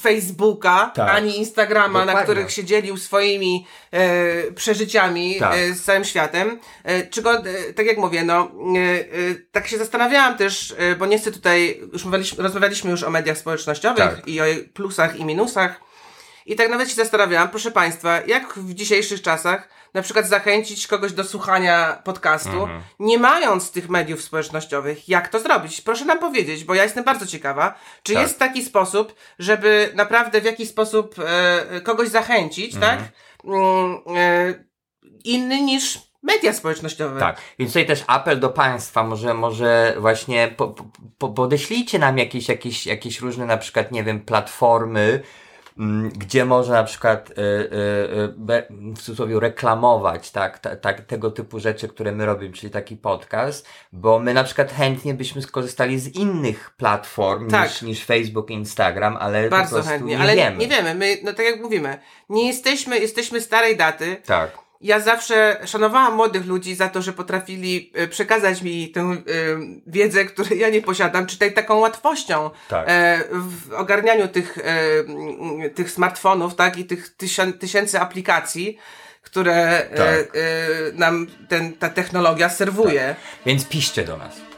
Facebooka Tak. ani Instagrama, na Dokładnie. których się dzielił swoimi e, przeżyciami Tak. e, z całym światem. E, czego, e, tak jak mówię, no, e, e, tak się zastanawiałam też, bo nie chcę tutaj, już mówiliśmy, rozmawialiśmy już o mediach społecznościowych Tak. i o plusach i minusach. I tak nawet się zastanawiałam, proszę Państwa, jak w dzisiejszych czasach na przykład zachęcić kogoś do słuchania podcastu, Mhm. nie mając tych mediów społecznościowych, jak to zrobić? Proszę nam powiedzieć, bo ja jestem bardzo ciekawa, czy Tak. jest taki sposób, żeby naprawdę w jakiś sposób e, kogoś zachęcić, Mhm. tak? Mm, e, inny niż media społecznościowe. Tak, więc tutaj też apel do Państwa, może, może właśnie po, po, po, podeślijcie nam jakieś, jakieś, jakieś różne na przykład, nie wiem, platformy, gdzie można na przykład y, y, y, w cudzysłowie reklamować tak, ta, tak, tego typu rzeczy, które my robimy, czyli taki podcast, bo my na przykład chętnie byśmy skorzystali z innych platform Tak. niż, niż Facebook, Instagram, ale po Bardzo prostu chętnie, nie ale wiemy. nie wiemy. My, no tak jak mówimy, nie jesteśmy, jesteśmy starej daty, Tak, Ja zawsze szanowałam młodych ludzi za to, że potrafili e, przekazać mi tę e, wiedzę, której ja nie posiadam, czy tej taką łatwością Tak. e, w ogarnianiu tych, tych smartfonów, tak, i tych tysią, tysięcy aplikacji, które Tak. e, nam ten, ta technologia serwuje. więc piszcie do nas.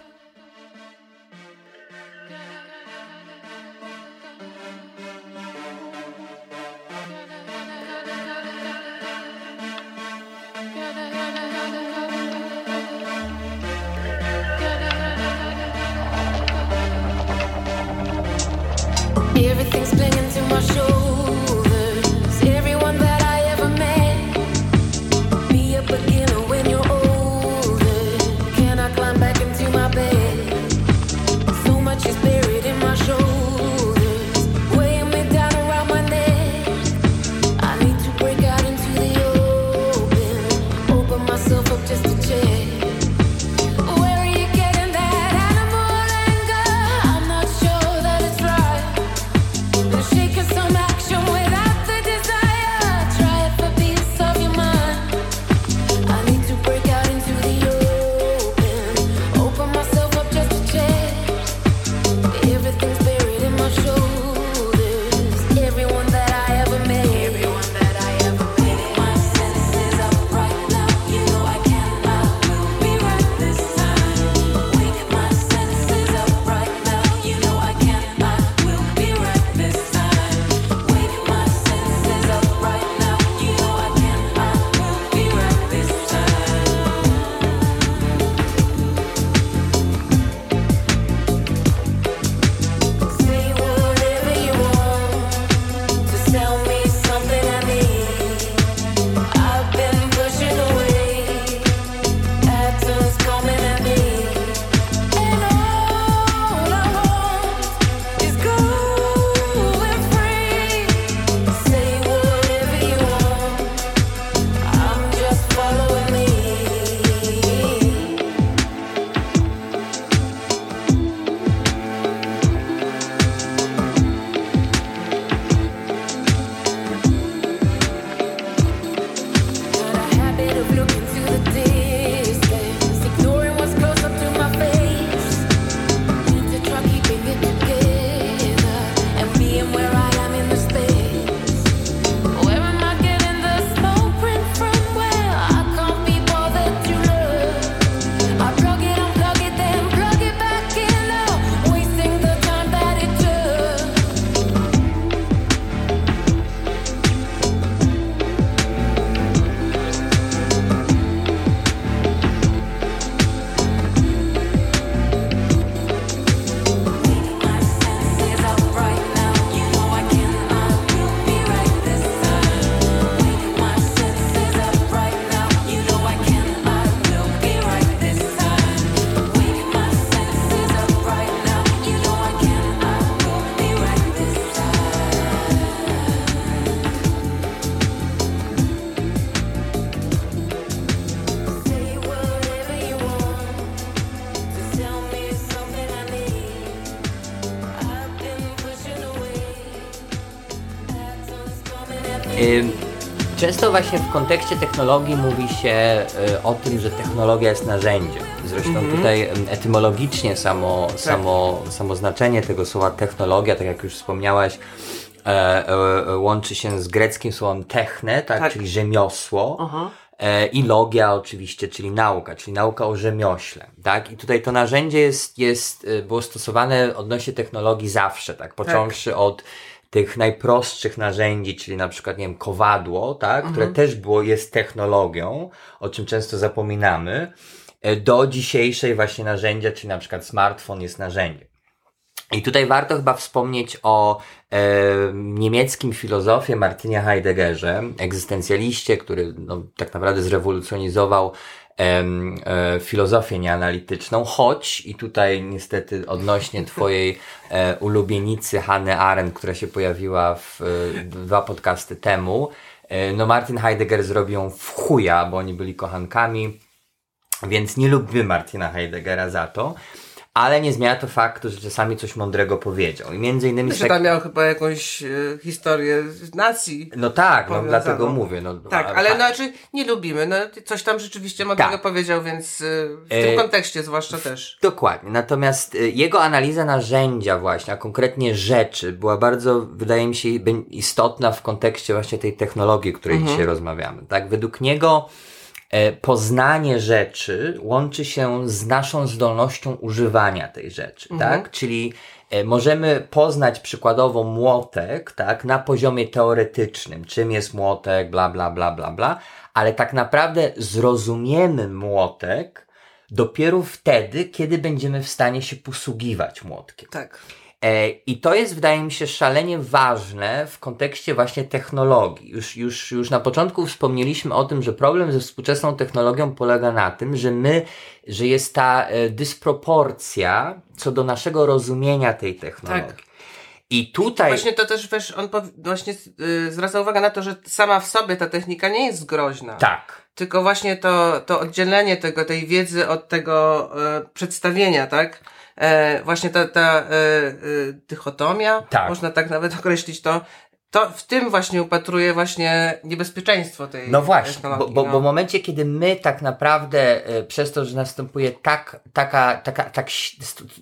Właśnie w kontekście technologii mówi się y, o tym, że technologia jest narzędziem. Zresztą tutaj ym, etymologicznie samo, samo, samo znaczenie tego słowa technologia, tak jak już wspomniałaś, e, e, e, łączy się z greckim słowem techne, tak, Tak. czyli rzemiosło. E, I logia oczywiście, czyli nauka, czyli nauka o rzemiośle, tak? I tutaj to narzędzie jest, jest, y, było stosowane odnośnie technologii zawsze, tak? Począwszy od tych najprostszych narzędzi, czyli na przykład, nie wiem, kowadło, tak? Które też było, jest technologią, o czym często zapominamy, e, do dzisiejszej właśnie narzędzia, czyli na przykład smartfon jest narzędziem. I tutaj warto chyba wspomnieć o e, niemieckim filozofie Martinie Heideggerze, egzystencjaliście, który no, tak naprawdę zrewolucjonizował em, e, filozofię nieanalityczną, choć i tutaj niestety odnośnie twojej e, ulubienicy Hanny Arendt, która się pojawiła w e, dwa podcasty temu, e, no Martin Heidegger zrobił ją w chuja, bo oni byli kochankami, więc nie lubimy Martina Heideggera za to, ale nie zmienia to faktu, że czasami coś mądrego powiedział. I między innymi... Że tak- tam miał chyba jakąś e, historię z nacji. No tak, no dlatego mówię. No, Tak, ale no, znaczy nie lubimy. No, coś tam rzeczywiście mądrego Tak. powiedział, więc e, w E, tym kontekście zwłaszcza też. Dokładnie. Natomiast y, jego analiza narzędzia właśnie, a konkretnie rzeczy, była bardzo, wydaje mi się, istotna w kontekście właśnie tej technologii, o której Mhm. dzisiaj rozmawiamy. Tak? Według niego poznanie rzeczy łączy się z naszą zdolnością używania tej rzeczy, Mhm. tak? Czyli e, możemy poznać przykładowo młotek, tak? Na poziomie teoretycznym, czym jest młotek, bla, bla, bla, bla, bla, ale tak naprawdę zrozumiemy młotek dopiero wtedy, kiedy będziemy w stanie się posługiwać młotkiem. Tak. E, I to jest, wydaje mi się, szalenie ważne w kontekście właśnie technologii. Już, już, już na początku wspomnieliśmy o tym, że problem ze współczesną technologią polega na tym, że my, że jest ta e, dysproporcja co do naszego rozumienia tej technologii. Tak. I tutaj. Właśnie to też, wiesz, on właśnie y, zwraca uwagę na to, że sama w sobie ta technika nie jest groźna. Tak. Tylko właśnie to, to oddzielenie tego, tej wiedzy od tego e, przedstawienia, tak? E, właśnie ta, ta e, e, dychotomia, Tak. można tak nawet określić to, to w tym właśnie upatruje właśnie niebezpieczeństwo tej No właśnie, bo, bo, no. bo w momencie, kiedy my tak naprawdę e, przez to, że następuje tak, taka, taka, tak,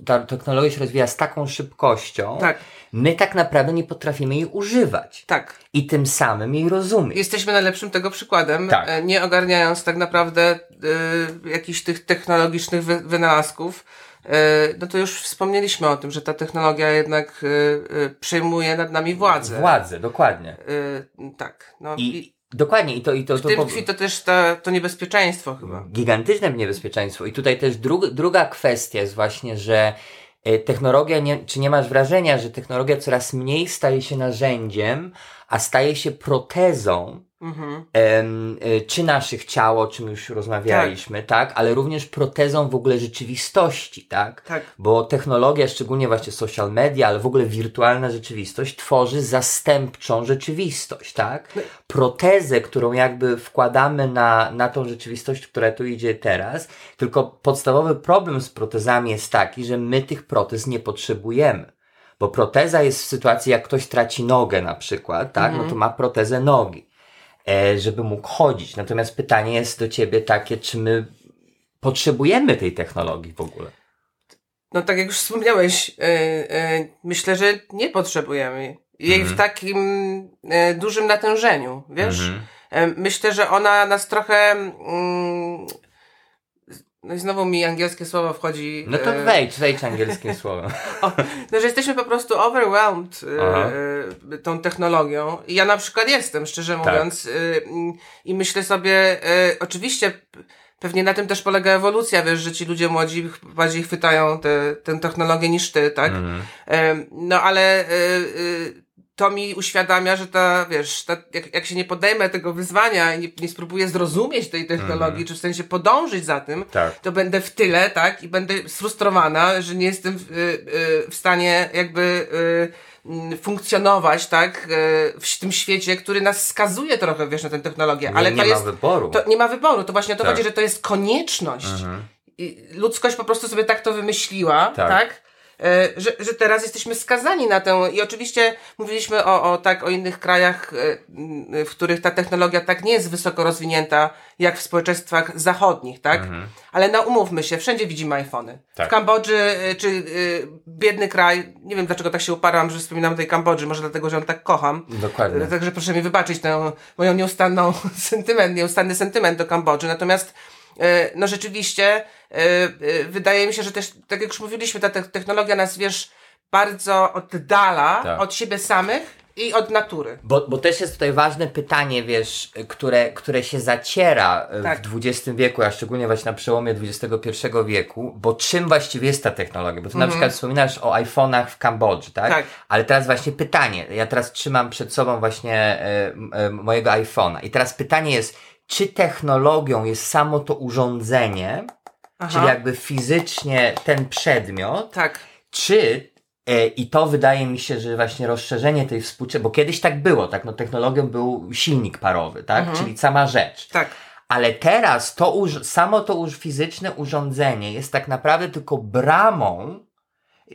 ta technologia się rozwija z taką szybkością, Tak. my tak naprawdę nie potrafimy jej używać Tak. i tym samym jej rozumieć. Jesteśmy najlepszym tego przykładem, Tak. e, nie ogarniając tak naprawdę y, jakichś tych technologicznych wy, wynalazków. E, no to już wspomnieliśmy o tym, że ta technologia jednak y, y, przejmuje nad nami władzę. Władzę, dokładnie. Tak. No, I, i, dokładnie, i to, i to, w to tym tkwi to też ta, to niebezpieczeństwo chyba. gigantyczne niebezpieczeństwo. I tutaj też dru, druga kwestia jest właśnie, że e, technologia, nie, czy nie masz wrażenia, że technologia coraz mniej staje się narzędziem, a staje się protezą Mhm. e, czy naszych ciał, o czym już rozmawialiśmy, tak. Ale również protezą w ogóle rzeczywistości, tak? Tak. Bo technologia, szczególnie właśnie social media, ale w ogóle wirtualna rzeczywistość tworzy zastępczą rzeczywistość, tak? Protezę, którą jakby wkładamy na, na tą rzeczywistość, która tu idzie teraz. Tylko podstawowy problem z protezami jest taki, że my tych protez nie potrzebujemy. Bo proteza jest w sytuacji, jak ktoś traci nogę na przykład, tak? No to ma protezę nogi, żeby mógł chodzić. Natomiast pytanie jest do ciebie takie, czy my potrzebujemy tej technologii w ogóle? No tak jak już wspomniałeś, e, e, myślę, że nie potrzebujemy jej Mhm. w takim e, dużym natężeniu, wiesz? Mhm. E, myślę, że ona nas trochę... Mm, no i znowu mi angielskie słowo wchodzi. No to e, wejdź, wejdź angielskim słowem. O, no, że jesteśmy po prostu overwhelmed e, e, tą technologią. I ja na przykład jestem, szczerze Tak. mówiąc. E, mm, I myślę sobie, e, oczywiście pewnie na tym też polega ewolucja, wiesz, że ci ludzie młodzi bardziej chwytają tę tę technologię niż ty, tak? E, no ale e, to mi uświadamia, że ta, wiesz, ta, jak, jak się nie podejmę tego wyzwania i nie, nie spróbuję zrozumieć tej technologii, czy w sensie podążyć za tym, Tak. to będę w tyle, tak? I będę sfrustrowana, że nie jestem w, y, y, w stanie jakby y, mm, funkcjonować, tak? W tym świecie, który nas skazuje trochę, wiesz, na tę technologię. Ale nie to ma jest. wyboru. To nie ma wyboru. To właśnie o to Tak. chodzi, że to jest konieczność. Mhm. I ludzkość po prostu sobie tak to wymyśliła, Tak. tak? E, że, że teraz jesteśmy skazani na tę i oczywiście mówiliśmy o, o tak o innych krajach, e, w których ta technologia tak nie jest wysoko rozwinięta jak w społeczeństwach zachodnich, tak? Ale no umówmy się, wszędzie widzimy iPhony. Tak. W Kambodży e, czy e, biedny kraj, nie wiem dlaczego tak się uparłam, że wspominam o tej Kambodży, może dlatego, że ją tak kocham. Dokładnie. Także proszę mi wybaczyć tę moją nieustanną sentyment, nieustanny sentyment do Kambodży. Natomiast no rzeczywiście e, e, wydaje mi się, że też, tak jak już mówiliśmy, ta te- technologia nas, wiesz, bardzo oddala Tak. od siebie samych i od natury. Bo, bo też jest tutaj ważne pytanie, wiesz, które, które się zaciera e, Tak. w XX wieku, a szczególnie właśnie na przełomie XXI wieku, bo czym właściwie jest ta technologia? Bo ty na przykład wspominasz o iPhone'ach w Kambodży, tak? Tak. Ale teraz właśnie pytanie, ja teraz trzymam przed sobą właśnie e, e, mojego iPhone'a i teraz pytanie jest, czy technologią jest samo to urządzenie, Aha. czyli jakby fizycznie ten przedmiot, Tak, czy e, i to wydaje mi się, że właśnie rozszerzenie tej współczesności, bo kiedyś tak było, tak, no technologią był silnik parowy, tak, czyli sama rzecz. tak. Ale teraz to uż- samo to już fizyczne urządzenie jest tak naprawdę tylko bramą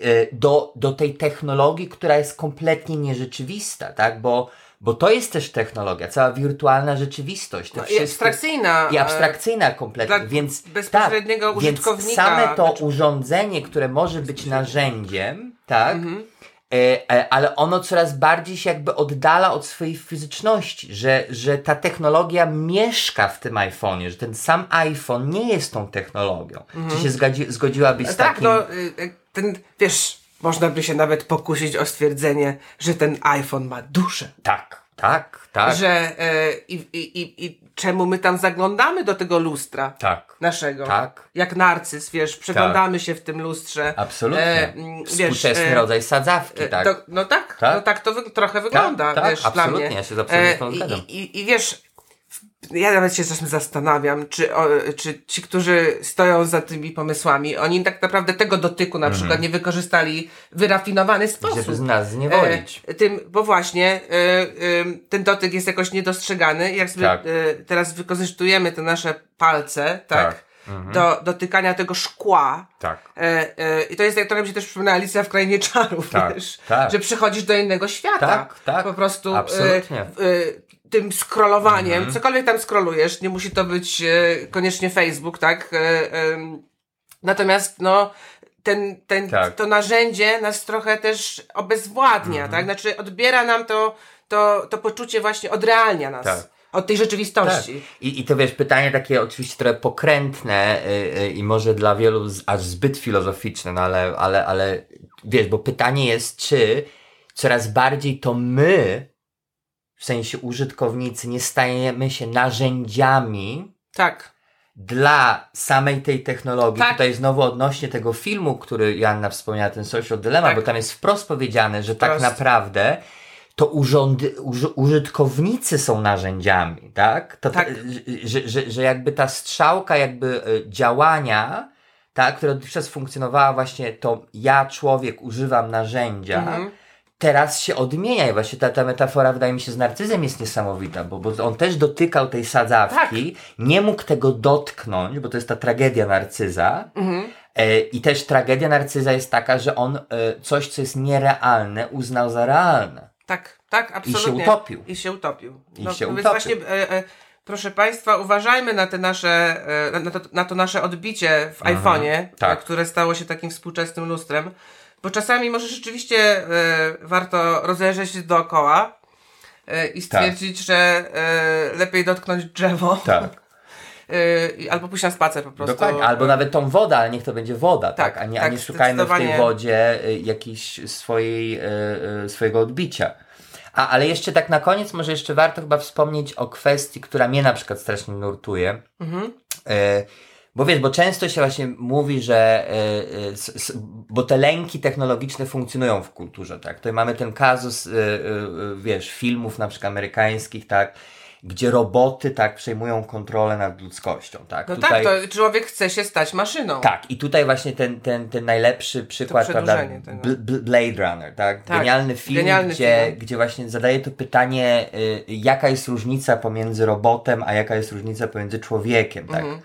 e, do, do tej technologii, która jest kompletnie nierzeczywista, tak, bo, bo to jest też technologia, cała wirtualna rzeczywistość. No, I abstrakcyjna. i abstrakcyjna kompletnie, dla więc bezpośredniego tak, użytkownika, Więc same to znaczy- urządzenie, które może być narzędziem, tak, Mhm. e, e, ale ono coraz bardziej się jakby oddala od swojej fizyczności, że, że ta technologia mieszka w tym iPhone'ie, że ten sam iPhone nie jest tą technologią. Czy się zgodzi, zgodziłabyś z Tak, takim... no, y, y, ten, wiesz, można by się nawet pokusić o stwierdzenie, że ten iPhone ma duszę. Tak, tak, tak, Że e, i, i, i, czemu my tam zaglądamy do tego lustra tak. naszego. Tak. Jak narcyz, wiesz, przeglądamy się w tym lustrze. Absolutnie. E, Współczesny e, rodzaj sadzawki, e, tak. To, no tak, Tak. no tak to wy, trochę wygląda, tak, wiesz, dla absolutnie, ja się absolutnie zgadzam. i, i, I wiesz, ja nawet się czasem zastanawiam, czy, o, czy ci, którzy stoją za tymi pomysłami, oni tak naprawdę tego dotyku na przykład nie wykorzystali w wyrafinowany sposób. Mhm. Żeby z nas zniewolić. E, tym, bo właśnie e, e, ten dotyk jest jakoś niedostrzegany. Jak sobie Tak. e, teraz wykorzystujemy te nasze palce, tak, Tak. Mhm. do dotykania tego szkła, Tak. E, e, I to jest, jak trochę mi się też przypomina Alicja w Krainie Czarów, Tak, wiesz, tak. że przychodzisz do innego świata. Tak, tak, Po prostu absolutnie. E, e, tym scrollowaniem, Mhm. cokolwiek tam scrollujesz, nie musi to być e, koniecznie Facebook, tak? E, em, natomiast, no, ten, ten, Tak. to narzędzie nas trochę też obezwładnia, Mhm. tak? Znaczy odbiera nam to, to, to poczucie właśnie, odrealnia nas. Tak. Od tej rzeczywistości. Tak. I, I to wiesz, pytanie takie oczywiście trochę pokrętne y, y, i może dla wielu z, aż zbyt filozoficzne, no ale, ale, ale wiesz, bo pytanie jest, czy coraz bardziej to my, w sensie użytkownicy, nie stajemy się narzędziami Tak. dla samej tej technologii. Tak. Tutaj znowu odnośnie tego filmu, który Joanna wspomniała, ten Social Dilemma, Tak. bo tam jest wprost powiedziane, że tak Wprost. naprawdę to urządy, uży, użytkownicy są narzędziami, tak? To, Tak. Że, że, że jakby ta strzałka jakby e, działania, tak, która dotychczas funkcjonowała właśnie to ja, człowiek, używam narzędzia, Mhm. Teraz się odmienia i właśnie ta, ta metafora wydaje mi się z narcyzem jest niesamowita, bo, bo on też dotykał tej sadzawki, nie mógł tego dotknąć, bo to jest ta tragedia narcyza. Mhm. E, I też tragedia narcyza jest taka, że on e, coś, co jest nierealne, uznał za realne. Tak, tak, absolutnie. utopił. I się utopił. I no, się no więc utopił. właśnie, e, e, proszę Państwa, uważajmy na te nasze, na, to, na to nasze odbicie w iPhone'ie, tak. które stało się takim współczesnym lustrem, bo czasami może rzeczywiście e, warto rozejrzeć się dookoła e, i stwierdzić, że e, lepiej dotknąć drzewo Tak. albo pójść na spacer po prostu. Dokładnie. Albo nawet tą wodę, ale niech to będzie woda, tak? Tak, A nie, a tak, nie szukajmy w tej wodzie y, jakiejś swojej, y, y, swojego odbicia. A, ale jeszcze tak na koniec, może jeszcze warto chyba wspomnieć o kwestii, która mnie na przykład strasznie nurtuje. Mhm. Bo wiesz, bo często się właśnie mówi, że e, e, s, bo te lęki technologiczne funkcjonują w kulturze, tak? Tutaj mamy ten kazus, e, wiesz, filmów na przykład amerykańskich, tak? Gdzie roboty, tak, przejmują kontrolę nad ludzkością, tak? No Tutaj, tak, to człowiek chce się stać maszyną. tak, i tutaj właśnie ten, ten, ten najlepszy przykład, prawda? Blade Runner, tak? Tak, Genialny film, genialny gdzie, film. gdzie właśnie zadaje to pytanie, y, jaka jest różnica pomiędzy robotem, a jaka jest różnica pomiędzy człowiekiem, tak? Mhm.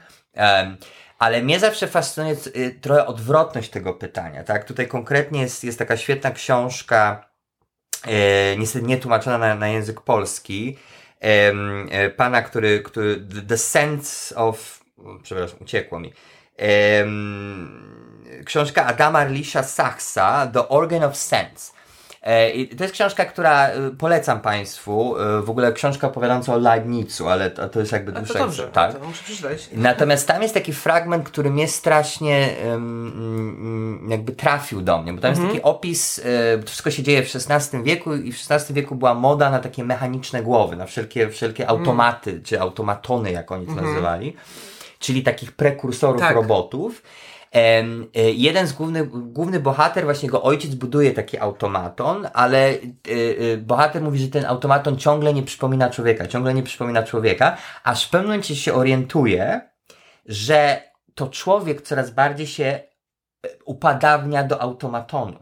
Ale mnie zawsze fascynuje y, trochę odwrotność tego pytania, tak? Tutaj konkretnie jest, jest taka świetna książka, e, niestety nie tłumaczona na, na język polski, em, e, pana, który, który The- Sense of, przepraszam, uciekło mi, książka Adama Lisha Sachsa, The Organ of Sense. E, i to jest książka, która y, polecam Państwu, y, w ogóle książka opowiadająca o Leibnizu, ale to, to jest jakby dłuższa... dobrze, tak. to muszę przeczytać. Natomiast tam jest taki fragment, który mnie strasznie em, mm, jakby trafił do mnie, bo tam jest taki opis, e, to wszystko się dzieje w XVI wieku i w XVI wieku była moda na takie mechaniczne głowy, na wszelkie, wszelkie automaty, czy automatony, jak oni to nazywali, czyli takich prekursorów Tak. robotów. E, jeden z głównych, główny bohater, właśnie jego ojciec buduje taki automaton, ale e, e, bohater mówi, że ten automaton ciągle nie przypomina człowieka, ciągle nie przypomina człowieka, aż w pewnym momencie się orientuje, że to człowiek coraz bardziej się upadawnia do automatonu.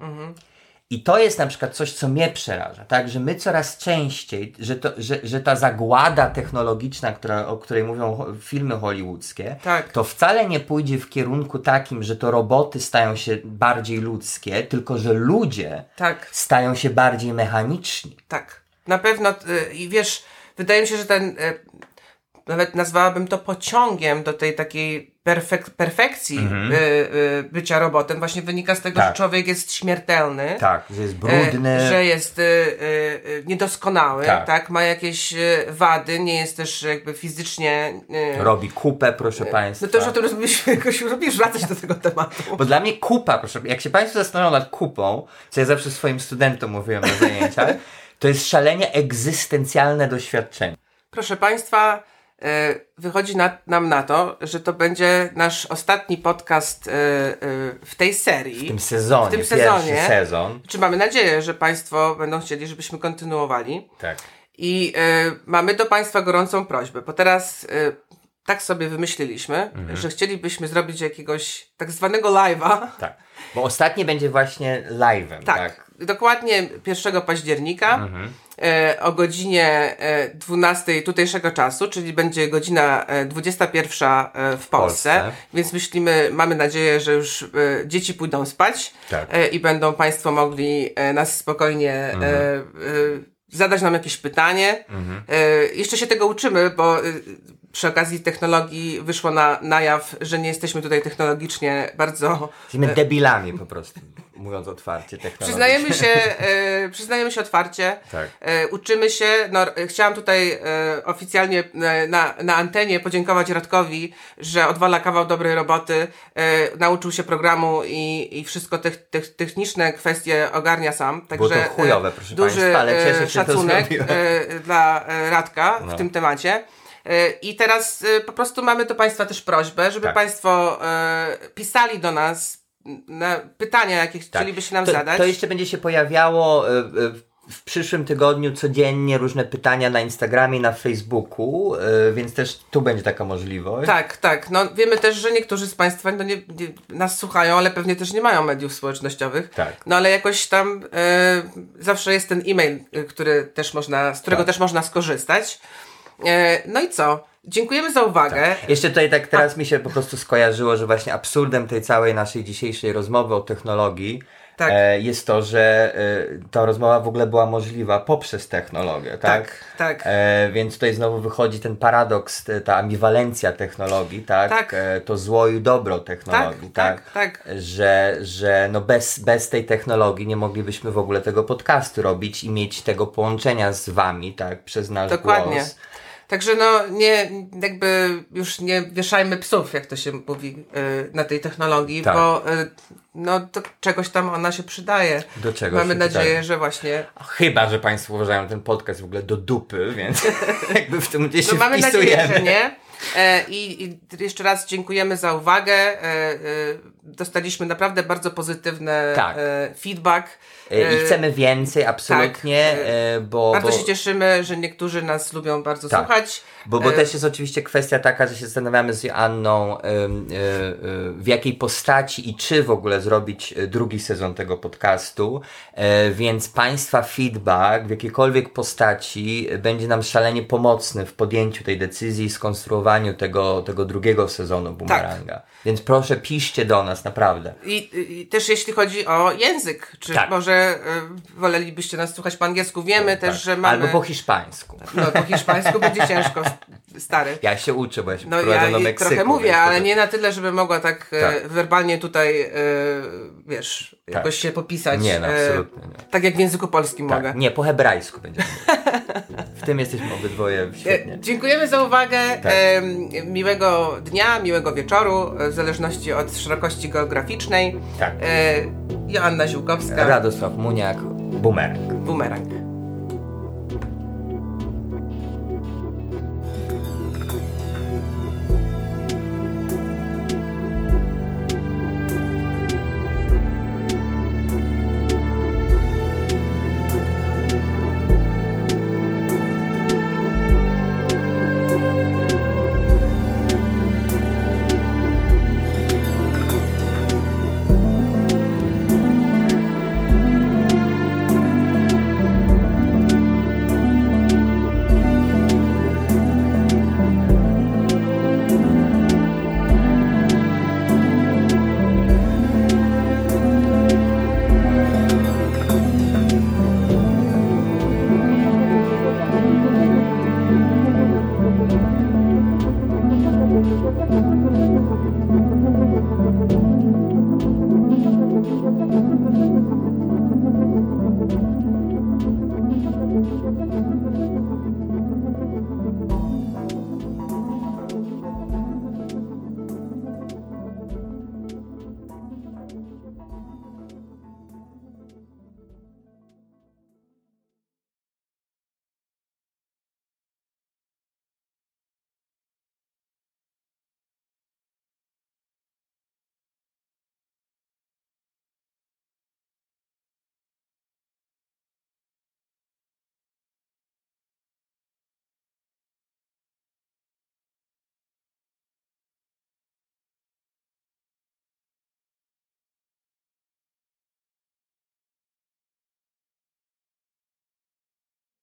I to jest na przykład coś, co mnie przeraża, tak, że my coraz częściej, że, to, że, że ta zagłada technologiczna, która, o której mówią filmy hollywoodzkie, Tak. to wcale nie pójdzie w kierunku takim, że to roboty stają się bardziej ludzkie, tylko że ludzie Tak. stają się bardziej mechaniczni. Tak, na pewno. y, I wiesz, wydaje mi się, że ten, y, nawet nazwałabym to pociągiem do tej takiej perfek- perfekcji y, y, bycia robotem, właśnie wynika z tego, Mhm. Tak. że człowiek jest śmiertelny. Tak, że jest brudny. Że jest y, y, y, niedoskonały, Tak. tak. ma jakieś y, wady, nie jest też jakby fizycznie. y, Robi kupę, proszę Państwa. No to już o tym rozmawialiśmy, jakoś lubisz wracać do tego tematu. Bo dla mnie kupa, proszę, jak się Państwo zastanawiają nad kupą, co ja zawsze swoim studentom mówiłem na zajęciach, to jest szalenie egzystencjalne doświadczenie. Proszę Państwa, wychodzi na, nam na to, że to będzie nasz ostatni podcast e, e, w tej serii. W tym sezonie, W tym sezonie. sezon. Czy mamy nadzieję, że Państwo będą chcieli, żebyśmy kontynuowali. Tak. I e, mamy do Państwa gorącą prośbę, bo teraz e, tak sobie wymyśliliśmy, Mhm. że chcielibyśmy zrobić jakiegoś tak zwanego live'a. Tak. Bo ostatni będzie właśnie live'em, tak? Tak, dokładnie 1 października Mhm. E, o godzinie e, 12 tutejszego czasu, czyli będzie godzina e, 21 e, w Polsce, Polsce. więc myślimy, mamy nadzieję, że już e, dzieci pójdą spać Tak. e, i będą Państwo mogli e, nas spokojnie e, Mhm. e, zadać nam jakieś pytanie. E, jeszcze się tego uczymy, bo e, przy okazji technologii wyszło na, na jaw, że nie jesteśmy tutaj technologicznie bardzo Jesteśmy debilami po prostu, mówiąc otwarcie. Przyznajemy się, e, przyznajemy się otwarcie. Tak. E, uczymy się. No, e, chciałam tutaj e, oficjalnie e, na, na antenie podziękować Radkowi, że odwala kawał dobrej roboty. E, nauczył się programu i, i wszystko tych, tych, techniczne kwestie ogarnia sam. Także Było to chujowe, proszę duży państwa, ale cieszę e, się, szacunek e, dla e, Radka No. w tym temacie. E, I teraz e, po prostu mamy do Państwa też prośbę, żeby Tak. Państwo e, pisali do nas na pytania, jakie chcielibyście nam to, zadać. To jeszcze będzie się pojawiało w przyszłym tygodniu codziennie różne pytania na Instagramie na Facebooku, więc też tu będzie taka możliwość. Tak, tak. No wiemy też, że niektórzy z Państwa no, nie, nie, nas słuchają, ale pewnie też nie mają mediów społecznościowych. Tak. No ale jakoś tam zawsze jest ten e-mail, który też można, z którego Tak. też można skorzystać. E, no i co? Dziękujemy za uwagę. Jeszcze tutaj tak teraz mi się po prostu skojarzyło, że właśnie absurdem tej całej naszej dzisiejszej rozmowy o technologii Tak. e, jest to, że e, ta rozmowa w ogóle była możliwa poprzez technologię, tak? Tak, tak. E, więc tutaj znowu wychodzi ten paradoks, ta ambiwalencja technologii, tak? Tak. E, to zło i dobro technologii, Tak, tak? tak, tak. Że, że no bez, bez tej technologii nie moglibyśmy w ogóle tego podcastu robić i mieć tego połączenia z wami, tak? Przez nasz Dokładnie. głos. Także no nie, jakby już nie wieszajmy psów, jak to się mówi y, na tej technologii, Tak. bo y, no to czegoś tam ona się przydaje. Do czegoś Mamy się nadzieję, przydaje. że właśnie Chyba, że Państwo uważają ten podcast w ogóle do dupy, więc jakby w tym gdzieś się No mamy wpisujemy. nadzieję, że nie. E, i, I jeszcze raz dziękujemy za uwagę. E, e, dostaliśmy naprawdę bardzo pozytywny Tak. e, feedback. E, I E, chcemy więcej, absolutnie, tak, bo... Bardzo bo... się cieszymy, że niektórzy nas lubią bardzo Tak. słuchać. Bo, bo też jest oczywiście kwestia taka, że się zastanawiamy z y, w jakiej postaci i czy w ogóle zrobić drugi sezon tego podcastu, więc Państwa feedback w jakiejkolwiek postaci będzie nam szalenie pomocny w podjęciu tej decyzji i skonstruowaniu tego, tego drugiego sezonu Boomeranga. Więc proszę, piszcie do nas, naprawdę. I, I też jeśli chodzi o język, czy Tak. może e, wolelibyście nas słuchać po angielsku? Wiemy też, Tak. że mamy... Albo po hiszpańsku. No po hiszpańsku będzie ciężko, stary. Ja się uczę, bo ja się No ja do Meksyku. trochę mówię, to ale tak- nie na tyle, żeby mogła tak, e, Tak. werbalnie tutaj, e, wiesz, jakoś się popisać. Nie, no, absolutnie nie. tak jak w języku polskim mogę. Tak, nie, po hebrajsku będziemy. w tym jesteśmy obydwoje świetnie. E, Dziękujemy za uwagę. Tak. E, miłego dnia, miłego wieczoru, w zależności od szerokości geograficznej. Tak. E, Joanna Ziółkowska, Radosław Muniak, Bumerang. Bumerang.